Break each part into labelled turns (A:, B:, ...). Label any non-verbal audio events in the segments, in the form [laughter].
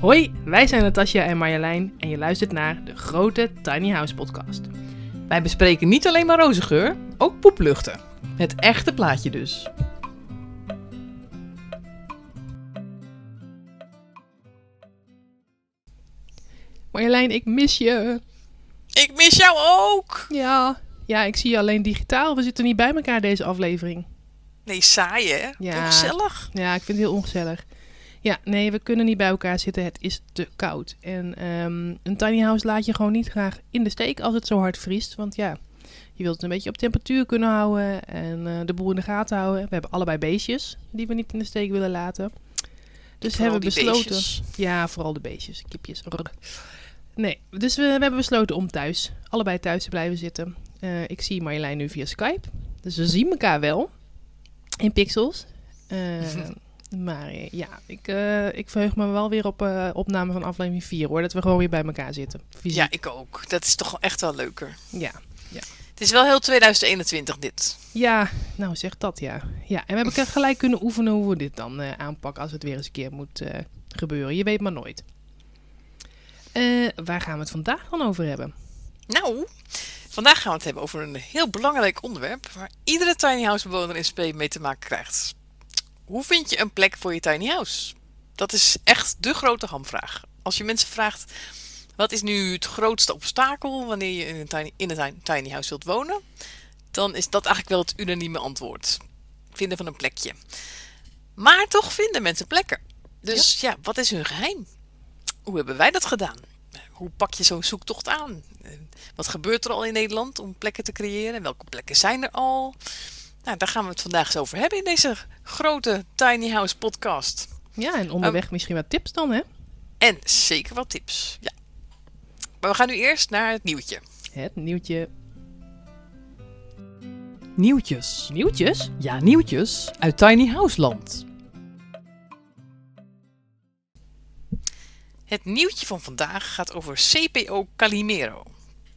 A: Hoi, wij zijn Natasja en Marjolein en je luistert naar de grote Tiny House podcast.
B: Wij bespreken niet alleen maar rozengeur, ook poepluchten. Het echte plaatje dus.
A: Marjolein, ik mis je.
B: Ik mis jou ook!
A: Ja, ja, ik zie je alleen digitaal. We zitten niet bij elkaar deze aflevering.
B: Nee, saai hè?
A: Ja.
B: Toch gezellig?
A: Ja, ik vind het heel ongezellig. Ja, nee, we kunnen niet bij elkaar zitten. Het is te koud. En ehm, een tiny house laat je gewoon niet graag in de steek als het zo hard vriest. Want ja, je wilt het een beetje op temperatuur kunnen houden en eh, de boel in de gaten houden. We hebben allebei beestjes die we niet in de steek willen laten. Dus
B: Vooral
A: hebben we besloten.
B: beestjes.
A: Ja, vooral de beestjes, kipjes. Rrr. Nee, dus we, we hebben besloten om thuis, allebei thuis te blijven zitten. Eh, ik zie Marjolein nu via Skype. Dus we zien elkaar wel in pixels. Eh, [laughs] maar eh, ja, ik, eh, ik verheug me wel weer op eh, opname van aflevering 4 hoor. Dat we gewoon weer bij elkaar zitten. Fysiek.
B: Ja, ik ook. Dat is toch echt wel leuker.
A: ja.
B: Het is wel heel 2021 dit.
A: Ja, nou zeg dat ja. Ja, en we hebben gelijk kunnen oefenen hoe we dit dan aanpakken als het weer eens een keer moet gebeuren. Je weet maar nooit. Waar gaan we het vandaag dan over hebben?
B: Nou, vandaag gaan we het hebben over een heel belangrijk onderwerp waar iedere tiny house bewoner in SP mee te maken krijgt. Hoe vind je een plek voor je tiny house? Dat is echt de grote hamvraag. Als je mensen vraagt, wat is nu het grootste obstakel wanneer je in een tiny, in een tiny- house wilt wonen? Dan is dat eigenlijk wel het unanieme antwoord. Vinden van een plekje. Maar toch vinden mensen plekken. Dus ja, wat is hun geheim? Hoe hebben wij dat gedaan? Hoe pak je zo'n zoektocht aan? Wat gebeurt er al in Nederland om plekken te creëren? Welke plekken zijn er al? Nou, daar gaan we het vandaag eens over hebben in deze grote Tiny House podcast.
A: Ja, en onderweg misschien wat tips dan, hè?
B: En zeker wat tips. Ja. Maar we gaan nu eerst naar het nieuwtje.
A: Het nieuwtje.
B: Nieuwtjes.
A: Nieuwtjes?
B: Ja, nieuwtjes uit Tiny House Land. Het nieuwtje van vandaag gaat over CPO Calimero.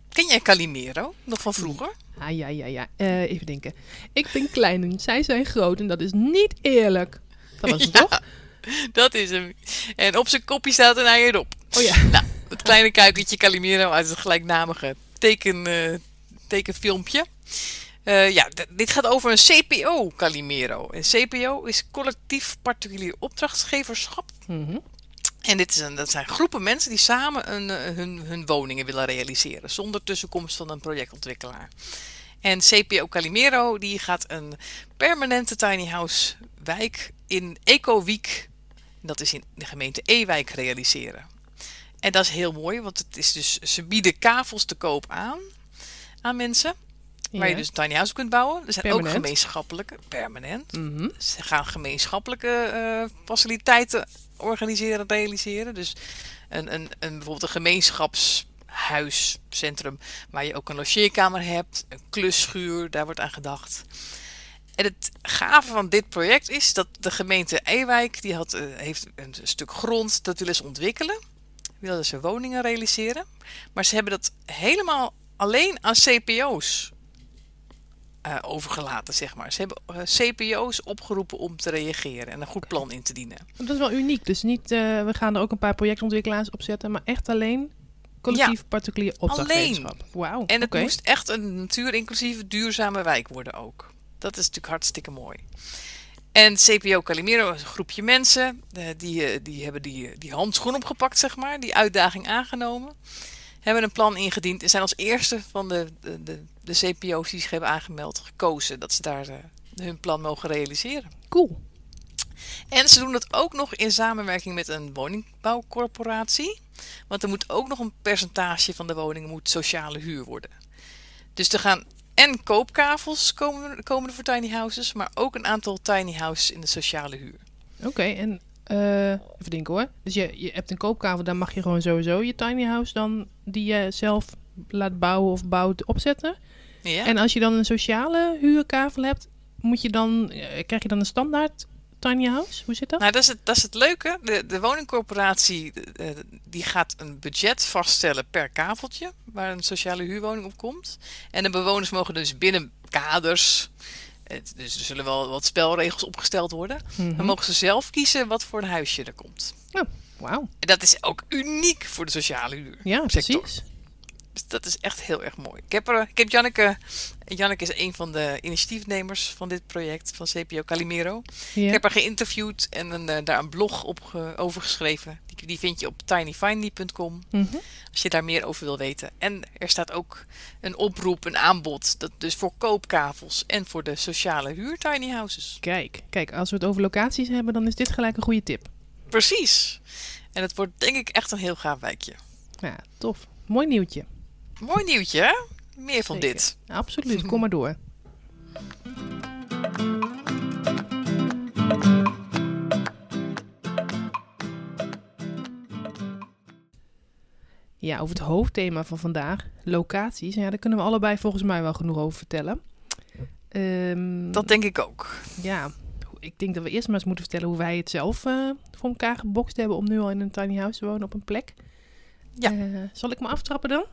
B: Ken jij Calimero nog van vroeger?
A: Ah, ja, ja, ja. Eh, even denken. Ik ben klein en zij zijn groot en dat is niet eerlijk. Dat was het
B: Ja,
A: toch?
B: Dat is hem. En op zijn kopje staat een ei erop.
A: Oh ja. [laughs]
B: Nou, het kleine kuikentje Calimero uit het gelijknamige teken, eh, tekenfilmpje. Eh, ja, dit gaat over een CPO Calimero. En CPO is collectief particulier opdrachtgeverschap.
A: Mhm.
B: En dit is een, dat zijn groepen mensen die samen een, eh, hun, hun woningen willen realiseren. Zonder tussenkomst van een projectontwikkelaar. En CPO Calimero die gaat een permanente tiny house wijk in Eco Week. Dat is in de gemeente Ewijk realiseren. En dat is heel mooi, want het is dus, ze bieden kavels te koop aan aan mensen. Waar je dus een tiny house kunt bouwen. Er zijn ook gemeenschappelijke, permanent.
A: Mhm.
B: Ze gaan gemeenschappelijke eh, faciliteiten organiseren, realiseren. Dus een, een, een, bijvoorbeeld een gemeenschapshuiscentrum waar je ook een logeerkamer hebt, een klusschuur, daar wordt aan gedacht. En het gave van dit project is dat de gemeente Ewijk, die had, eh, heeft een stuk grond, dat willen ze ontwikkelen. Willen ze woningen realiseren. Maar ze hebben dat helemaal alleen aan CPO's eh, overgelaten, zeg maar. Ze hebben eh, CPO's opgeroepen om te reageren en een goed plan in te dienen.
A: Dat is wel uniek. Dus niet, eh, we gaan er ook een paar projectontwikkelaars op zetten, maar echt alleen collectief particulier opdrachtgeverschap. Wauw.
B: En het moest echt een natuurinclusieve, duurzame wijk worden ook. Dat is natuurlijk hartstikke mooi. En CPO Calimero is een groepje mensen. die, die hebben die, die handschoen opgepakt, zeg maar. Die uitdaging aangenomen. Hebben een plan ingediend. En zijn als eerste van de, de, de, de CPO's die zich hebben aangemeld gekozen. Dat ze daar eh, hun plan mogen realiseren.
A: Cool.
B: En ze doen dat ook nog in samenwerking met een woningbouwcorporatie. Want er moet ook nog een percentage van de woningen moet sociale huur worden. Dus er gaan en koopkavels komen, komen er voor tiny houses, maar ook een aantal tiny houses in de sociale huur.
A: Oké, en eh, even denken hoor. Dus je, je hebt een koopkavel, dan mag je gewoon sowieso je tiny house dan die je zelf laat bouwen of bouwt opzetten.
B: Ja?
A: En als je dan een sociale huurkavel hebt, moet je dan, eh, krijg je dan een standaard tiny house? Hoe zit dat?
B: Nou, dat is het, dat is het leuke. De, de woningcorporatie die gaat een budget vaststellen per kaveltje waar een sociale huurwoning op komt. En de bewoners mogen dus binnen kaders, eh, dus er zullen wel wat spelregels opgesteld worden,
A: Mhm.
B: dan mogen ze zelf kiezen wat voor een huisje er komt.
A: Wauw.
B: En dat is ook uniek voor de sociale huur.
A: Ja, precies.
B: Dus dat is echt heel erg mooi. Ik heb, er, ik heb Janneke. Janneke is een van de initiatiefnemers van dit project van CPO Calimero.
A: Ja.
B: Ik heb haar geïnterviewd en een, eh, daar een blog op ge- over geschreven. Die, die vind je op tinyfinely.com
A: Mhm.
B: als je daar meer over wil weten. En er staat ook een oproep, een aanbod. Dat dus voor koopkavels en voor de sociale huur tiny houses.
A: Kijk, kijk, als we het over locaties hebben, dan is dit gelijk een goede tip.
B: Precies. En het wordt denk ik echt een heel gaaf wijkje.
A: Ja, tof. Mooi nieuwtje.
B: Mooi nieuwtje, hè? Meer van
A: Zeker.
B: dit.
A: Absoluut, kom maar door. Ja, over het hoofdthema van vandaag, locaties. Ja, daar kunnen we allebei volgens mij wel genoeg over vertellen. Ehm,
B: Dat denk ik ook.
A: Ja, ik denk dat we eerst maar eens moeten vertellen hoe wij het zelf eh, voor elkaar gebokst hebben om nu al in een tiny house te wonen op een plek.
B: Ja.
A: Eh, zal ik me aftrappen dan?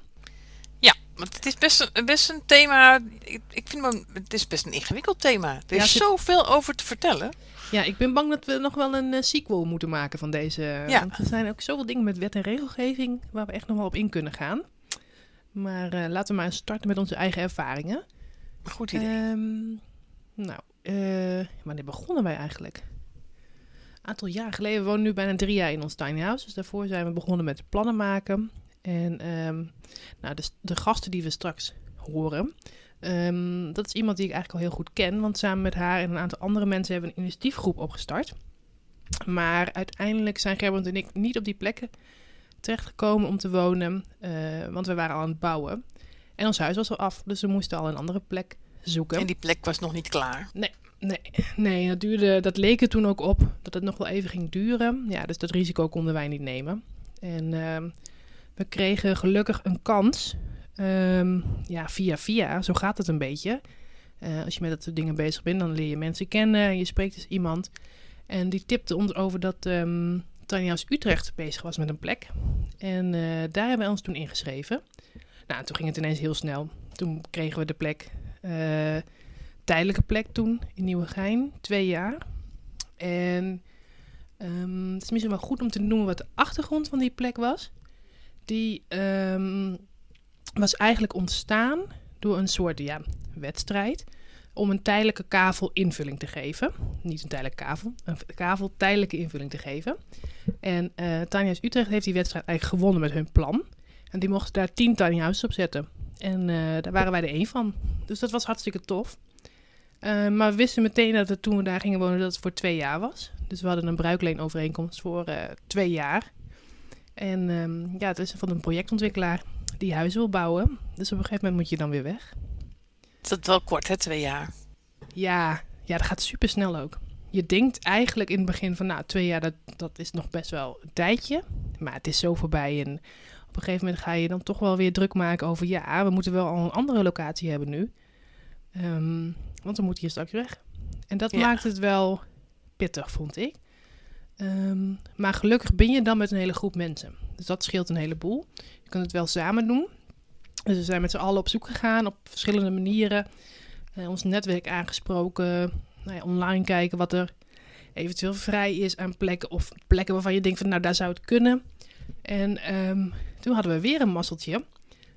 B: Want het is best een, best een thema. Ik, ik vind het is best een ingewikkeld thema. Er
A: Ja,
B: is zoveel over te vertellen.
A: Ja, ik ben bang dat we nog wel een eh, sequel moeten maken van deze.
B: Ja.
A: Want er zijn ook zoveel dingen met wet en regelgeving waar we echt nog wel op in kunnen gaan. Maar eh, laten we maar starten met onze eigen ervaringen.
B: Goed idee.
A: Ehm, nou, eh, wanneer begonnen wij eigenlijk? Een aantal jaar geleden. We wonen nu bijna drie jaar in ons tiny house. Dus daarvoor zijn we begonnen met plannen maken. En ehm, nou, de, de gasten die we straks horen. ehm, dat is iemand die ik eigenlijk al heel goed ken. Want samen met haar en een aantal andere mensen hebben we een initiatiefgroep opgestart. Maar uiteindelijk zijn Gerbert en ik niet op die plekken terechtgekomen om te wonen. eh, want we waren al aan het bouwen. En ons huis was al af, dus we moesten al een andere plek zoeken.
B: En die plek was nog niet klaar.
A: Nee, nee dat, duurde, dat leek er toen ook op dat het nog wel even ging duren. Ja, dus dat risico konden wij niet nemen. En ehm, we kregen gelukkig een kans. Ehm, ja, via via, zo gaat het een beetje. Eh, als je met dat soort dingen bezig bent, dan leer je mensen kennen. Je spreekt dus iemand. En die tipte ons over dat House Utrecht bezig was met een plek. En eh, daar hebben we ons toen ingeschreven. Nou, toen ging het ineens heel snel. Toen kregen we de plek. eh, tijdelijke plek toen in Nieuwegein, twee jaar. En ehm, het is misschien wel goed om te noemen wat de achtergrond van die plek was. Die ehm, was eigenlijk ontstaan door een soort ja, wedstrijd om een tijdelijke kavel invulling te geven. Niet een tijdelijke kavel, een kavel tijdelijke invulling te geven. En House Utrecht heeft die wedstrijd eigenlijk gewonnen met hun plan. En die mochten daar tien tiny op zetten. En eh, daar waren wij er één van. Dus dat was hartstikke tof. Eh, maar we wisten meteen dat het toen we daar gingen wonen dat het voor twee jaar was. Dus we hadden een bruikleenovereenkomst voor eh, twee jaar. En ehm, ja, het is van een projectontwikkelaar die huizen wil bouwen. Dus op een gegeven moment moet je dan weer weg.
B: Dat is wel kort, hè? Twee jaar.
A: Ja, ja dat gaat super snel ook. Je denkt eigenlijk in het begin van, nou, twee jaar, dat, dat is nog best wel een tijdje. Maar het is zo voorbij. En op een gegeven moment ga je dan toch wel weer druk maken over, ja, we moeten wel al een andere locatie hebben nu. Ehm, want we moeten hier straks weg. En dat
B: Ja.
A: maakt het wel pittig, vond ik. Ehm, maar gelukkig ben je dan met een hele groep mensen. Dus dat scheelt een heleboel. Je kunt het wel samen doen. Dus we zijn met z'n allen op zoek gegaan op verschillende manieren. Eh, ons netwerk aangesproken. Nou ja, online kijken wat er eventueel vrij is aan plekken. Of plekken waarvan je denkt van nou daar zou het kunnen. En ehm, toen hadden we weer een mazzeltje.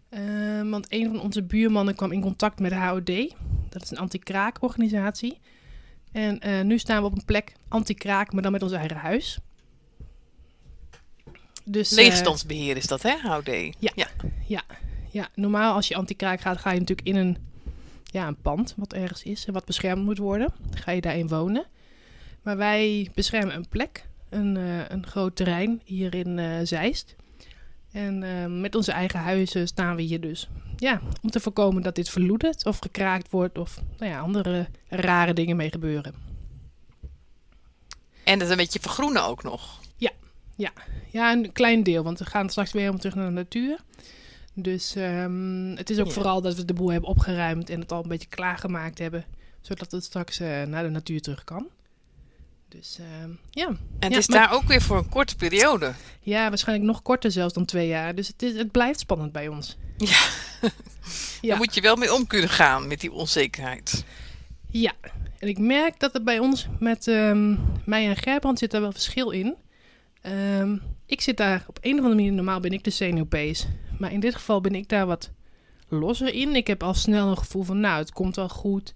A: Ehm, want een van onze buurmannen kwam in contact met de HOD. Dat is een anti-kraakorganisatie. En eh, nu staan we op een plek anti-kraak, maar dan met ons eigen huis. Dus, eh,
B: Leegstandsbeheer is dat, hè? HOD.
A: Ja.
B: ja.
A: ja, normaal als je anti-kraak gaat, ga je natuurlijk in een, ja, een pand wat ergens is en wat beschermd moet worden. Ga je daarin wonen. Maar wij beschermen een plek, een, eh, een groot terrein hier in Zeist. En eh, met onze eigen huizen staan we hier dus. Ja, om te voorkomen dat dit verloedert of gekraakt wordt of nou ja, andere rare dingen mee gebeuren.
B: En het een beetje vergroenen ook nog.
A: Ja, een klein deel, want we gaan straks weer helemaal terug naar de natuur. Dus ehm, het is ook
B: Ja.
A: vooral dat we de boel hebben opgeruimd en het al een beetje klaargemaakt hebben, zodat het straks eh, naar de natuur terug kan. Dus ehm, ja.
B: En
A: Ja,
B: het is
A: maar-
B: daar ook weer voor een korte periode.
A: ja, waarschijnlijk nog korter zelfs dan twee jaar. Dus het, is, het blijft spannend bij ons.
B: Ja.
A: Ja. [laughs]
B: Daar moet je wel mee om kunnen gaan met die onzekerheid.
A: Ja, en ik merk dat er bij ons met ehm, mij en Gerbrand zit daar wel verschil in. Ehm, ik zit daar op een of andere manier, normaal ben ik de zenuwpees. Maar in dit geval ben ik daar wat losser in. Ik heb al snel een gevoel van, nou, het komt wel goed.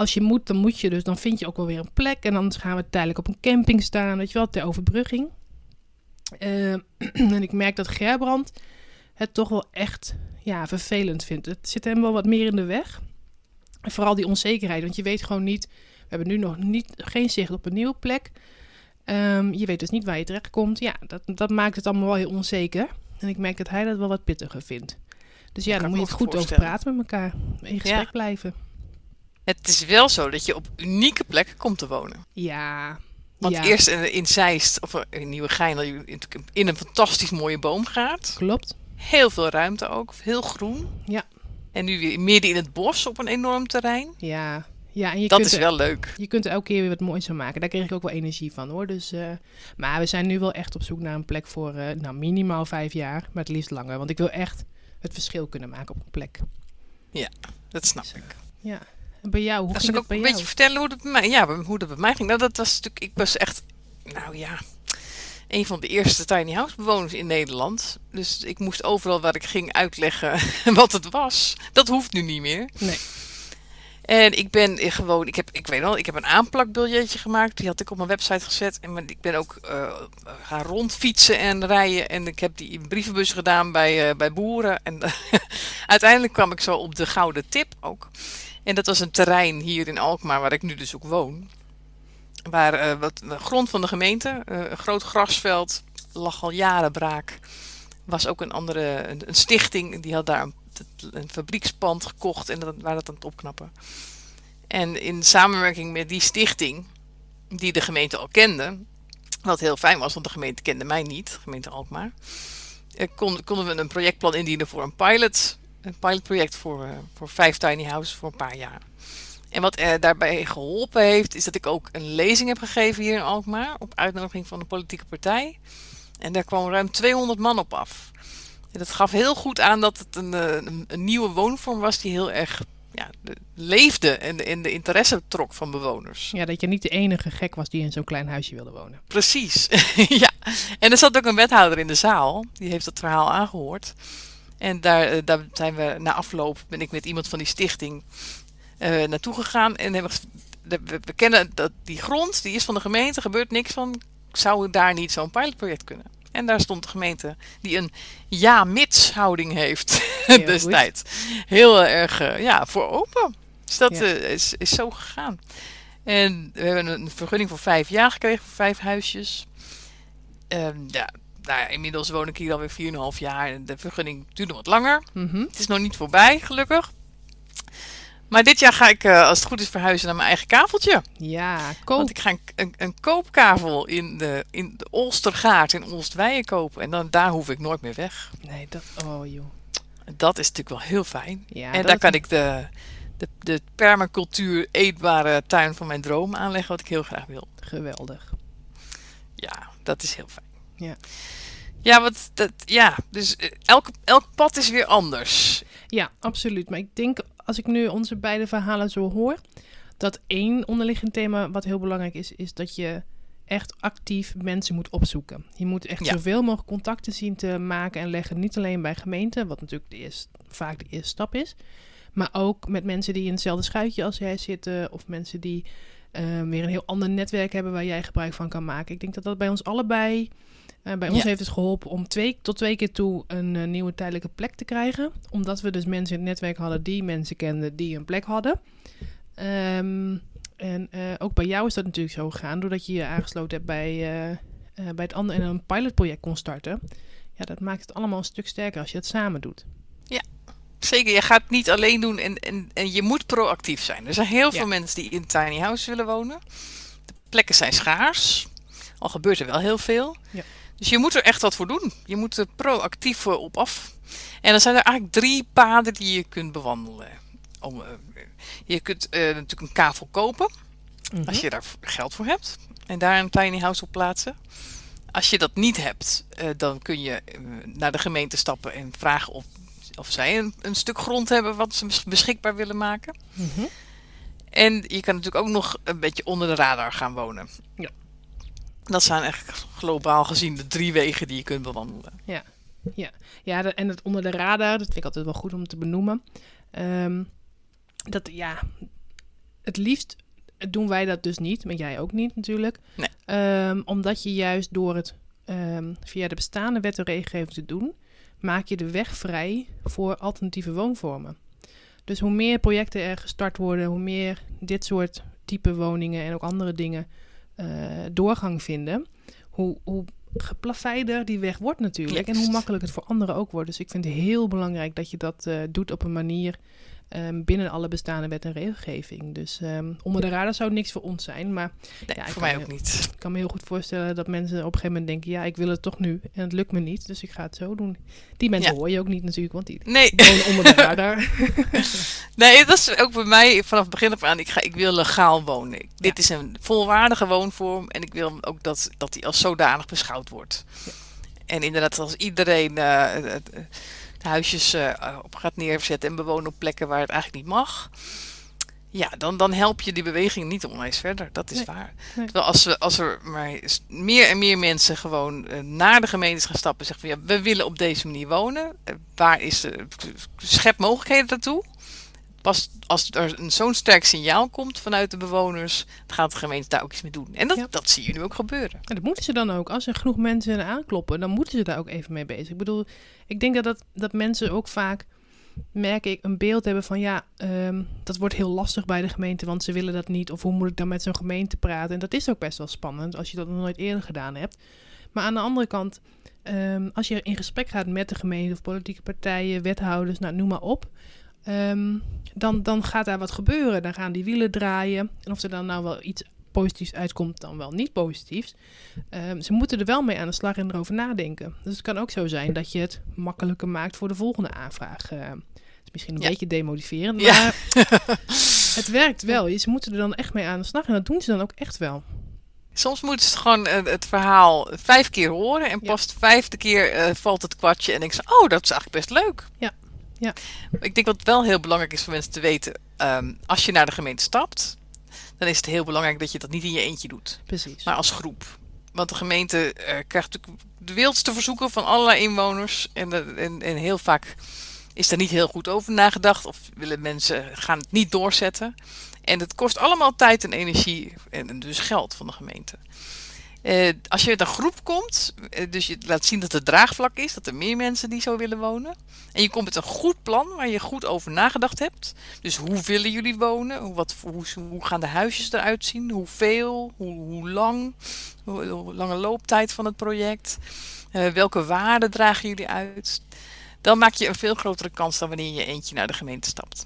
A: Als je moet, dan moet je dus. Dan vind je ook wel weer een plek. En dan gaan we tijdelijk op een camping staan, weet je wel, ter overbrugging. Uh, [clears throat] en ik merk dat Gerbrand het toch wel echt ja, vervelend vindt. Het zit hem wel wat meer in de weg. En vooral die onzekerheid, want je weet gewoon niet... We hebben nu nog niet, geen zicht op een nieuwe plek. Um, je weet dus niet waar je terecht komt. Ja, dat, dat maakt het allemaal wel heel onzeker. En ik merk dat hij dat wel wat pittiger vindt. Dus ja, dan moet je het goed over praten met elkaar. In gesprek ja. blijven.
B: Het is wel zo dat je op unieke plekken komt te wonen.
A: Ja.
B: Want
A: ja.
B: eerst in, in Zeist, of in Nieuwegein, dat je in een fantastisch mooie boom gaat.
A: Klopt.
B: Heel veel ruimte ook, heel groen.
A: Ja.
B: En nu weer midden in het bos op een enorm terrein.
A: Ja, ja, en je
B: dat
A: kunt
B: is wel leuk.
A: Je kunt er elke keer weer wat moois van maken. Daar kreeg ik ook wel energie van hoor. Dus, uh, maar we zijn nu wel echt op zoek naar een plek voor uh, nou, minimaal vijf jaar, maar het liefst langer. Want ik wil echt het verschil kunnen maken op een plek.
B: Ja, dat snap
A: dus,
B: ik.
A: Ja. Bij jou, hoe
B: Als
A: ging
B: ik ook een
A: jou?
B: beetje vertellen hoe dat bij mij, ja, hoe dat bij mij ging. Nou, dat was natuurlijk, ik was echt, nou ja, een van de eerste tiny house bewoners in Nederland. Dus ik moest overal waar ik ging uitleggen [laughs] wat het was. Dat hoeft nu niet meer.
A: Nee.
B: En ik ben gewoon, ik heb, ik weet wel, ik heb een aanplakbiljetje gemaakt. Die had ik op mijn website gezet. En ik ben ook uh, gaan rondfietsen en rijden. En ik heb die in brievenbus gedaan bij, uh, bij boeren. En [laughs] uiteindelijk kwam ik zo op de gouden tip ook. En dat was een terrein hier in Alkmaar, waar ik nu dus ook woon. Waar uh, wat de grond van de gemeente, een groot grasveld, lag al jaren braak. Was ook een andere, een, stichting, die had daar een een fabriekspand gekocht en dat, waar dat aan het opknappen. En in samenwerking met die stichting, die de gemeente al kende, wat heel fijn was, want de gemeente kende mij niet, gemeente Alkmaar, kon, konden we een projectplan indienen voor een pilot, een pilotproject voor, uh, voor vijf tiny houses voor een paar jaar. En wat er daarbij geholpen heeft, is dat ik ook een lezing heb gegeven hier in Alkmaar, op uitnodiging van een politieke partij. En daar kwam ruim 200 man op af. En dat gaf heel goed aan dat het een, een, een nieuwe woonvorm was die heel erg ja, de, leefde en de, en de interesse trok van bewoners.
A: Ja, dat je niet de enige gek was die in zo'n klein huisje wilde wonen.
B: Precies, [laughs] ja. En er zat ook een wethouder in de zaal, die heeft dat verhaal aangehoord. En daar, daar zijn we na afloop, ben ik met iemand van die stichting uh, naartoe gegaan. En hebben we, we kennen dat die grond, die is van de gemeente, gebeurt niks van. Zou daar niet zo'n pilotproject kunnen? En daar stond de gemeente die een ja-mits houding heeft [laughs] destijds. Heel erg uh, ja, voor open. Dus dat ja. uh, is, is zo gegaan. En we hebben een vergunning voor vijf jaar gekregen voor vijf huisjes. Um, ja, nou ja, inmiddels woon ik hier alweer 4,5 jaar en de vergunning duurde wat langer.
A: Mm -hmm.
B: Het is nog niet voorbij, gelukkig. Maar dit jaar ga ik, uh, als het goed is, verhuizen naar mijn eigen kaveltje.
A: Ja, koop.
B: Want ik ga een, een, een koopkavel in de, in de Olstergaard in Oostweijen kopen. En dan, daar hoef ik nooit meer weg.
A: Nee, dat... Oh, joh.
B: Dat is natuurlijk wel heel fijn.
A: Ja,
B: en daar kan ik de, de, de permacultuur eetbare tuin van mijn droom aanleggen, wat ik heel graag wil.
A: Geweldig.
B: Ja, dat is heel fijn.
A: Ja.
B: Ja, wat, dat, ja dus elk, elk pad is weer anders.
A: Ja, absoluut. Maar ik denk, als ik nu onze beide verhalen zo hoor, dat één onderliggend thema wat heel belangrijk is, is dat je echt actief mensen moet opzoeken. Je moet echt ja. zoveel mogelijk contacten zien te maken en leggen. Niet alleen bij gemeenten, wat natuurlijk de eerste, vaak de eerste stap is. Maar ook met mensen die in hetzelfde schuitje als jij zitten. Of mensen die uh, weer een heel ander netwerk hebben waar jij gebruik van kan maken. Ik denk dat dat bij ons allebei... Uh, bij ons ja. heeft het geholpen om twee tot twee keer toe een uh, nieuwe tijdelijke plek te krijgen. Omdat we dus mensen in het netwerk hadden die mensen kenden die een plek hadden. Um, en uh, ook bij jou is dat natuurlijk zo gegaan, doordat je je aangesloten hebt bij, bij het andere en een pilotproject kon starten. Ja, dat maakt het allemaal een stuk sterker als je het samen doet.
B: Ja, zeker. Je gaat het niet alleen doen en, en, en je moet proactief zijn. Er zijn heel veel mensen die in tiny house willen wonen. De plekken zijn schaars. Al gebeurt er wel heel veel.
A: Ja.
B: Dus je moet er echt wat voor doen. Je moet er proactief voor op af. En dan zijn er eigenlijk drie paden die je kunt bewandelen. Om, eh, je kunt eh, natuurlijk een kavel kopen.
A: Mhm.
B: Als je daar geld voor hebt. En daar een tiny house op plaatsen. Als je dat niet hebt, eh, dan kun je eh, naar de gemeente stappen en vragen of, of zij een, een stuk grond hebben wat ze bes- beschikbaar willen maken.
A: Mhm.
B: En je kan natuurlijk ook nog een beetje onder de radar gaan wonen.
A: Ja.
B: Dat zijn echt globaal gezien de drie wegen die je kunt bewandelen.
A: Ja, ja. ja en het onder de radar, dat vind ik altijd wel goed om te benoemen. Um, dat ja, het liefst doen wij dat dus niet, maar jij ook niet natuurlijk.
B: Nee.
A: Um, omdat je juist door het um, via de bestaande wet en regelgeving te doen, maak je de weg vrij voor alternatieve woonvormen. Dus hoe meer projecten er gestart worden, hoe meer dit soort type woningen en ook andere dingen uh, doorgang vinden, hoe, hoe geplaveider die weg wordt natuurlijk. En hoe makkelijk het voor anderen ook wordt. Dus ik vind het heel belangrijk dat je dat uh, doet op een manier um, binnen alle bestaande wet en regelgeving. Dus um, onder de radar zou niks voor ons zijn. Maar
B: nee,
A: ja,
B: voor mij
A: me,
B: ook niet.
A: Ik kan me heel goed voorstellen dat mensen op een gegeven moment denken: ja, ik wil het toch nu en het lukt me niet, dus ik ga het zo doen. Die mensen
B: Ja.
A: hoor je ook niet natuurlijk, want die
B: Nee.
A: wonen onder de [laughs] radar.
B: Nee, dat is ook bij mij vanaf het begin af aan. Ik, ga, ik wil legaal wonen. Dit is een volwaardige woonvorm en ik wil ook dat, dat die als zodanig beschouwd wordt. En inderdaad, als iedereen eh, het- de huisjes eh, op gaat neerzetten en bewonen op plekken waar het eigenlijk niet mag. Ja, dan, dan help je die beweging niet onwijs verder. Dat is
A: Nee.
B: waar.
A: Nee.
B: Terwijl als, we, als er maar meer en meer mensen gewoon eh, naar de gemeentes gaan stappen en zeggen van ja, we willen op deze manier wonen. Eh, waar is de schep mogelijkheden daartoe? Pas als er een zo'n sterk signaal komt vanuit de bewoners, dan gaat de gemeente daar ook iets mee doen. En dat,
A: Ja.
B: dat zie je nu ook gebeuren.
A: En dat moeten ze dan ook. Als er genoeg mensen aankloppen, dan moeten ze daar ook even mee bezig. Ik bedoel, ik denk dat, dat, dat mensen ook vaak, merk ik, een beeld hebben van ja, ehm, dat wordt heel lastig bij de gemeente, want ze willen dat niet. Of hoe moet ik dan met zo'n gemeente praten? En dat is ook best wel spannend als je dat nog nooit eerder gedaan hebt. Maar aan de andere kant, ehm, als je in gesprek gaat met de gemeente of politieke partijen, wethouders, nou, noem maar op. ehm, dan, dan gaat daar wat gebeuren. Dan gaan die wielen draaien. En of er dan nou wel iets positiefs uitkomt, dan wel niet positiefs. Ehm, ze moeten er wel mee aan de slag en erover nadenken. Dus het kan ook zo zijn dat je het makkelijker maakt voor de volgende aanvraag. Het is misschien een
B: Ja.
A: beetje demotiverend,
B: Ja.
A: maar [laughs] het werkt wel. Ze moeten er dan echt mee aan de slag en dat doen ze dan ook echt wel.
B: Soms moeten ze gewoon eh, het verhaal vijf keer horen en
A: Ja.
B: pas de vijfde keer eh, valt het kwartje en denk ze, oh, dat is eigenlijk best leuk.
A: Ja. Ja.
B: Ik denk wat wel heel belangrijk is voor mensen te weten, ehm, als je naar de gemeente stapt, dan is het heel belangrijk dat je dat niet in je eentje doet,
A: Precies.
B: maar als groep. Want de gemeente eh, krijgt natuurlijk de wildste verzoeken van allerlei inwoners en, en, en heel vaak is daar niet heel goed over nagedacht of willen mensen gaan het niet doorzetten. En het kost allemaal tijd en energie en en dus geld van de gemeente. Eh, als je met een groep komt, eh, dus je laat zien dat er draagvlak is, dat er meer mensen die zo willen wonen. En je komt met een goed plan waar je goed over nagedacht hebt. Dus hoe willen jullie wonen? Hoe, wat, hoe, gaan de huisjes eruit zien? Hoeveel? Hoe, hoe lang? Hoe, lange looptijd van het project? Eh, welke waarden dragen jullie uit? Dan maak je een veel grotere kans dan wanneer je eentje naar de gemeente stapt.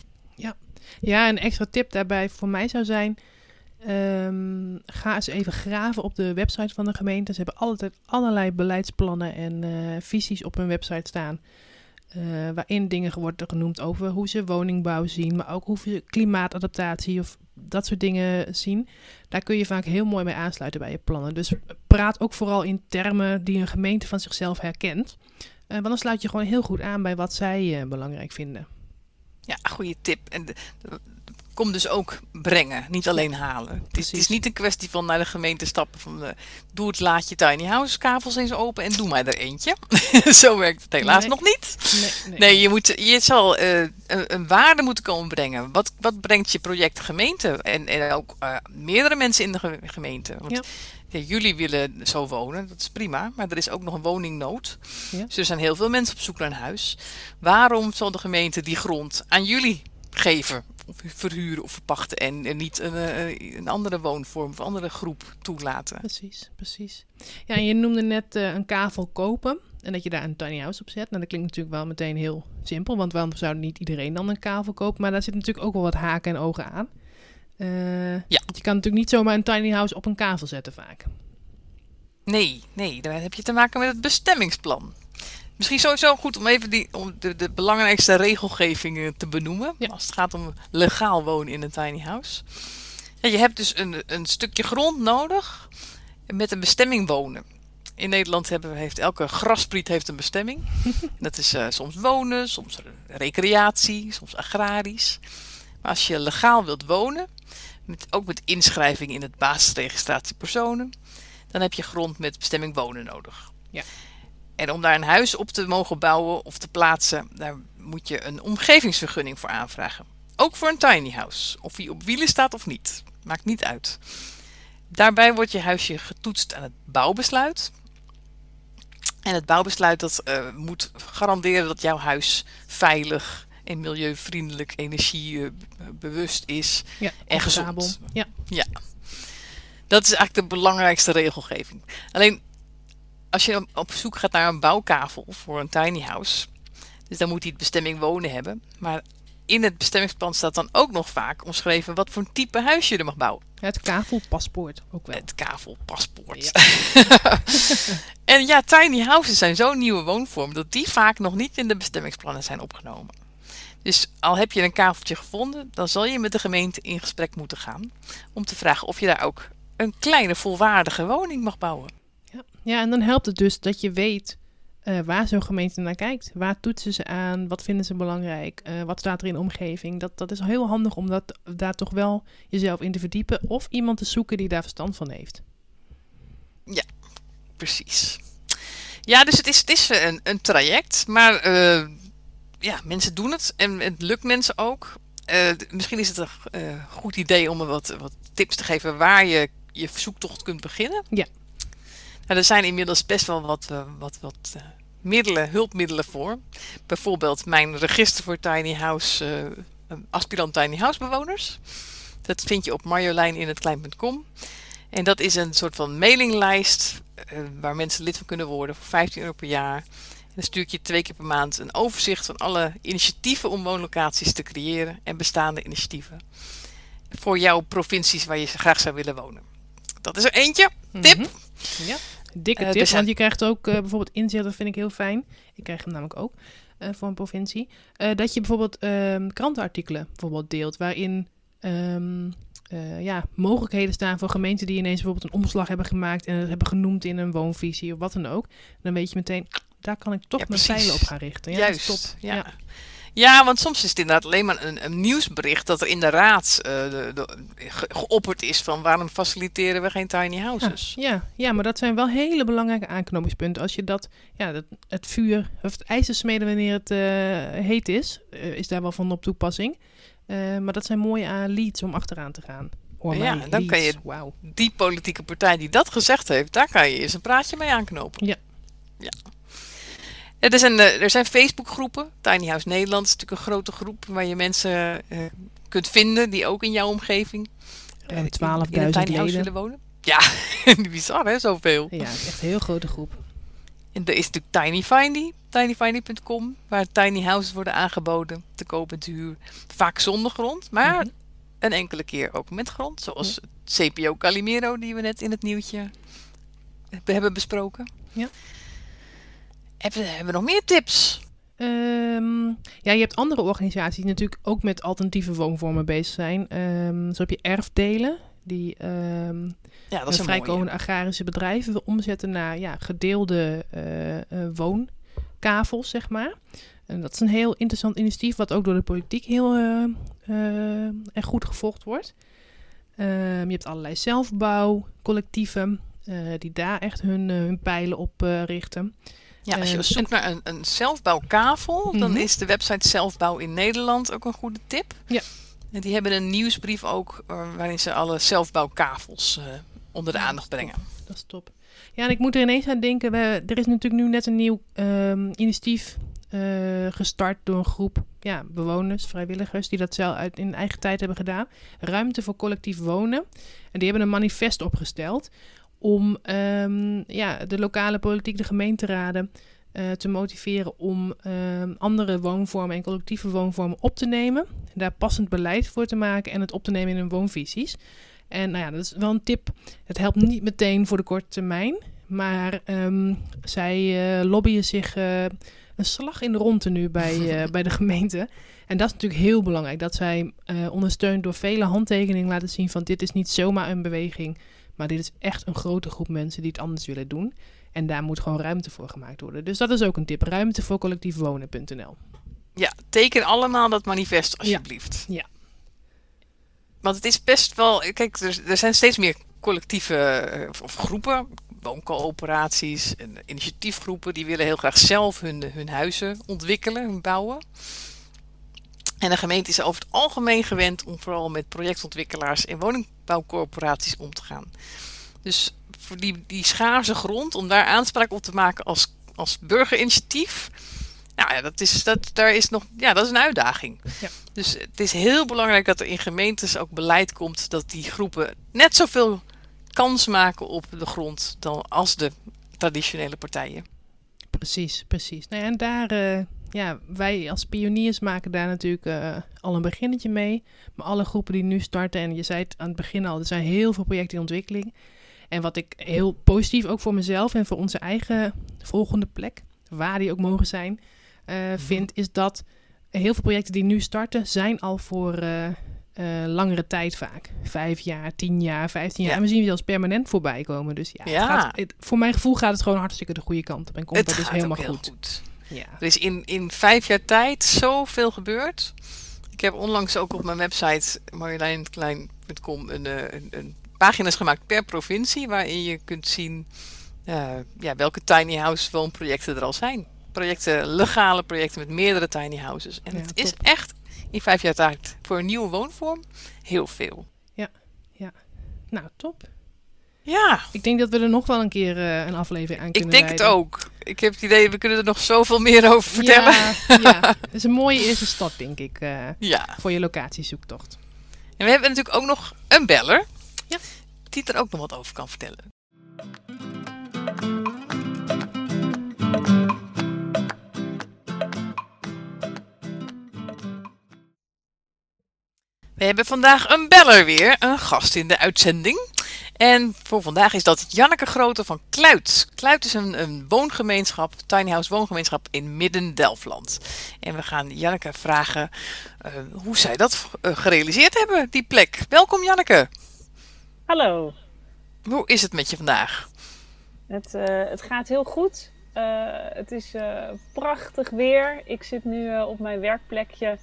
A: Ja, een extra tip daarbij voor mij zou zijn. Ehm, ga eens even graven op de website van de gemeente. Ze hebben altijd allerlei beleidsplannen en eh, visies op hun website staan. eh, waarin dingen worden genoemd over hoe ze woningbouw zien, maar ook hoe ze klimaatadaptatie of dat soort dingen zien. Daar kun je vaak heel mooi mee aansluiten bij je plannen. Dus praat ook vooral in termen die een gemeente van zichzelf herkent. Eh, want dan sluit je gewoon heel goed aan bij wat zij belangrijk vinden.
B: Ja, goede tip. En kom dus ook brengen, niet alleen halen. Het is, het is niet een kwestie van naar de gemeente stappen van eh, doe het laadje tiny house kavels eens open en doe mij er eentje. [laughs] Zo werkt het helaas
A: Nee.
B: nog niet.
A: Nee, nee.
B: Nee, je, moet, je zal eh, een, een waarde moeten komen brengen. Wat, wat brengt je project gemeente? En, en ook eh, meerdere mensen in de ge- gemeente. Want
A: Ja.
B: ja, jullie willen zo wonen, dat is prima. Maar er is ook nog een woningnood.
A: Ja.
B: Dus er zijn heel veel mensen op zoek naar een huis. Waarom zal de gemeente die grond aan jullie geven? Of verhuren of verpachten en, en niet een, eh, een andere woonvorm of andere groep toelaten?
A: Precies, precies. Ja, en je noemde net eh, een kavel kopen en dat je daar een tiny house op zet. Nou, dat klinkt natuurlijk wel meteen heel simpel, want waarom zou niet iedereen dan een kavel kopen? Maar daar zit natuurlijk ook wel wat haken en ogen aan. Eh,
B: Ja.
A: want Je kan natuurlijk niet zomaar een tiny house op een kavel zetten vaak.
B: Nee, nee, dan heb je te maken met het bestemmingsplan. Misschien sowieso goed om even die, om de, de belangrijkste regelgevingen te benoemen.
A: Ja.
B: Als het gaat om legaal wonen in een tiny house. Ja, je hebt dus een, een stukje grond nodig met een bestemming wonen. In Nederland hebben, heeft elke graspriet heeft een bestemming. [laughs] Dat is eh, soms wonen, soms recreatie, soms agrarisch. Maar als je legaal wilt wonen, met, ook met inschrijving in het basisregistratie personen, dan heb je grond met bestemming wonen nodig.
A: Ja.
B: En om daar een huis op te mogen bouwen of te plaatsen, daar moet je een omgevingsvergunning voor aanvragen. Ook voor een tiny house. Of die op wielen staat of niet. Maakt niet uit. Daarbij wordt je huisje getoetst aan het bouwbesluit. En het bouwbesluit dat uh, moet garanderen dat jouw huis veilig en milieuvriendelijk, energiebewust is
A: ja,
B: en gezond.
A: Ja.
B: ja. Dat is eigenlijk de belangrijkste regelgeving. Alleen als je op zoek gaat naar een bouwkavel voor een tiny house, dus dan moet hij het bestemming wonen hebben. Maar in het bestemmingsplan staat dan ook nog vaak omschreven wat voor een type huis je er mag bouwen.
A: Het kavelpaspoort ook wel.
B: Het kavelpaspoort. [laughs] en ja, tiny houses zijn zo'n nieuwe woonvorm dat die vaak nog niet in de bestemmingsplannen zijn opgenomen. Dus al heb je een kaveltje gevonden, dan zal je met de gemeente in gesprek moeten gaan om te vragen of je daar ook een kleine volwaardige woning mag bouwen.
A: Ja, en dan helpt het dus dat je weet uh, waar zo'n gemeente naar kijkt. Waar toetsen ze aan? Wat vinden ze belangrijk? Uh, wat staat er in de omgeving? Dat, dat is heel handig om dat, daar toch wel jezelf in te verdiepen. Of iemand te zoeken die daar verstand van heeft.
B: Ja, precies. Ja, dus het is, het is een, een traject. Maar uh, ja, mensen doen het. En het lukt mensen ook. misschien is het een goed idee om wat, wat tips te geven waar je je zoektocht kunt beginnen.
A: Ja.
B: Nou, er zijn inmiddels best wel wat, uh, wat, wat uh, middelen, hulpmiddelen voor. Bijvoorbeeld mijn register voor tiny house, uh, aspirant tiny house bewoners. Dat vind je op marjolein in het klein.com. En dat is een soort van mailinglijst waar mensen lid van kunnen worden voor 15 euro per jaar. En dan stuur ik je twee keer per maand een overzicht van alle initiatieven om woonlocaties te creëren en bestaande initiatieven. Voor jouw provincies waar je graag zou willen wonen. Dat is er eentje. Tip.
A: -hmm. Ja. Dikke tip, want je krijgt ook uh, bijvoorbeeld inzicht, dat vind ik heel fijn. Ik krijg hem namelijk ook uh, voor een provincie. Dat je bijvoorbeeld um, krantenartikelen bijvoorbeeld deelt, waarin um, ja, mogelijkheden staan voor gemeenten die ineens bijvoorbeeld een omslag hebben gemaakt en het hebben genoemd in een woonvisie of wat dan ook. Dan weet je meteen, daar kan ik toch
B: ja,
A: mijn zeilen op gaan richten. Ja,
B: Juist, ja. Ja, want soms is het inderdaad alleen maar een, een nieuwsbericht dat er in de raad uh, de, de, ge, geopperd is van waarom faciliteren we geen tiny houses.
A: Ja, ja, ja, maar dat zijn wel hele belangrijke aanknopingspunten. Als je dat, ja, dat, het vuur of het ijzer smeden wanneer het uh, heet is, uh, is daar wel van op toepassing. maar dat zijn mooie leads om achteraan te gaan.
B: Oh, ja, dan leads. kan je wow. die politieke partij die dat gezegd heeft, daar kan je eens een praatje mee aanknopen.
A: Ja.
B: Ja. Er zijn, er zijn Facebookgroepen. Tiny House Nederland is natuurlijk een grote groep waar je mensen uh, kunt vinden die ook in jouw omgeving
A: uh, 12.000 leden
B: willen wonen. Ja, [laughs] bizar hè, zoveel.
A: Ja, echt een heel grote groep.
B: En er is natuurlijk Tiny Findy, tinyfindy.com, waar tiny houses worden aangeboden, te koop en te huur. Vaak zonder grond, maar mm -hmm. een enkele keer ook met grond. Zoals ja. CPO Calimero, die we net in het nieuwtje hebben besproken.
A: Ja.
B: Hebben, hebben we nog meer tips?
A: Um, ja, je hebt andere organisaties die natuurlijk ook met alternatieve woonvormen bezig zijn. Um, zo heb je erfdelen, die um,
B: ja, dat
A: vrijkomende agrarische bedrijven wil omzetten naar ja, gedeelde uh, uh, woonkavels, zeg maar. En dat is een heel interessant initiatief, wat ook door de politiek heel uh, erg goed gevolgd wordt. je hebt allerlei zelfbouwcollectieven die daar echt hun, hun pijlen op richten.
B: Ja, als je zoekt naar een, een zelfbouwkavel, dan -hmm. is de website Zelfbouw in Nederland ook een goede tip.
A: Ja.
B: En die hebben een nieuwsbrief ook uh, waarin ze alle zelfbouwkavels uh, onder de aandacht brengen.
A: Dat is top. Ja, en ik moet er ineens aan denken, we, er is natuurlijk nu net een nieuw um, initiatief uh, gestart door een groep ja, bewoners, vrijwilligers, die dat zelf uit in eigen tijd hebben gedaan. Ruimte voor collectief wonen. En die hebben een manifest opgesteld om um, ja, de lokale politiek, de gemeenteraden, uh, te motiveren om um, andere woonvormen en collectieve woonvormen op te nemen. Daar passend beleid voor te maken en het op te nemen in hun woonvisies. En nou ja, dat is wel een tip. Het helpt niet meteen voor de korte termijn. Maar um, zij uh, lobbyen zich uh, een slag in de ronde nu bij, [laughs] bij de gemeente. En dat is natuurlijk heel belangrijk. Dat zij ondersteund door vele handtekeningen laten zien van dit is niet zomaar een beweging. Maar dit is echt een grote groep mensen die het anders willen doen. En daar moet gewoon ruimte voor gemaakt worden. Dus dat is ook een tip. Ruimte voor collectiefwonen.nl
B: Ja, teken allemaal dat manifest alsjeblieft.
A: Ja. ja.
B: Want het is best wel... Kijk, er, er zijn steeds meer collectieve of groepen, wooncoöperaties en initiatiefgroepen die willen heel graag zelf hun, hun huizen ontwikkelen, hun bouwen. En de gemeente is over het algemeen gewend om vooral met projectontwikkelaars en woningbouwcorporaties om te gaan. Dus voor die, die schaarse grond, om daar aanspraak op te maken als, als burgerinitiatief, nou ja, dat is, dat, daar is nog, ja, dat is een uitdaging.
A: Ja.
B: Dus het is heel belangrijk dat er in gemeentes ook beleid komt dat die groepen net zoveel kans maken op de grond dan als de traditionele partijen.
A: Precies, precies. Nou ja, en daar, uh, ja, wij als pioniers maken daar natuurlijk uh, al een beginnetje mee. Maar alle groepen die nu starten, en je zei het aan het begin al, er zijn heel veel projecten in ontwikkeling. En wat ik heel positief ook voor mezelf en voor onze eigen volgende plek, waar die ook mogen zijn, uh, vind, is dat heel veel projecten die nu starten, zijn al voor uh, uh, langere tijd vaak. Vijf jaar, tien jaar, vijftien jaar.
B: Ja.
A: En we zien die als permanent voorbij komen. Dus ja,
B: Ja.
A: Het gaat, het- voor mijn gevoel gaat het gewoon hartstikke de goede kant op. En komt
B: het
A: dat dus helemaal goed.
B: goed.
A: Ja.
B: Er is in, in vijf jaar tijd zoveel gebeurd. Ik heb onlangs ook op mijn website marjoleinklein.com een, eh, een, een pagina's gemaakt per provincie. Waarin je kunt zien eh, ja, welke tiny house woonprojecten er al zijn. Projecten, legale projecten met meerdere tiny houses. En
A: Ja,
B: het is echt in vijf jaar tijd voor een nieuwe woonvorm heel veel.
A: Nou, top.
B: Ja,
A: Ik denk dat we er nog wel een keer eh, een aflevering aan
B: ik
A: kunnen
B: denk het ook. Ik heb het idee, we kunnen er nog zoveel meer over vertellen.
A: Ja, ja. [laughs] Het is een mooie eerste stap, denk ik, eh,
B: ja.
A: voor je locatiezoektocht.
B: En we hebben natuurlijk ook nog een beller.
A: Ja.
B: Die er ook nog wat over kan vertellen. We hebben vandaag een beller weer, een gast in de uitzending. En voor vandaag is dat Janneke Grote van Kluit. Kluit is een, een woongemeenschap, tiny house woongemeenschap in Midden-Delfland. En we gaan Janneke vragen eh, hoe zij dat eh, gerealiseerd hebben, die plek. Welkom Janneke.
C: Hallo,
B: Hoe is het met je vandaag?
C: het, eh, het gaat heel goed. Het is prachtig weer. Ik zit nu op mijn werkplekje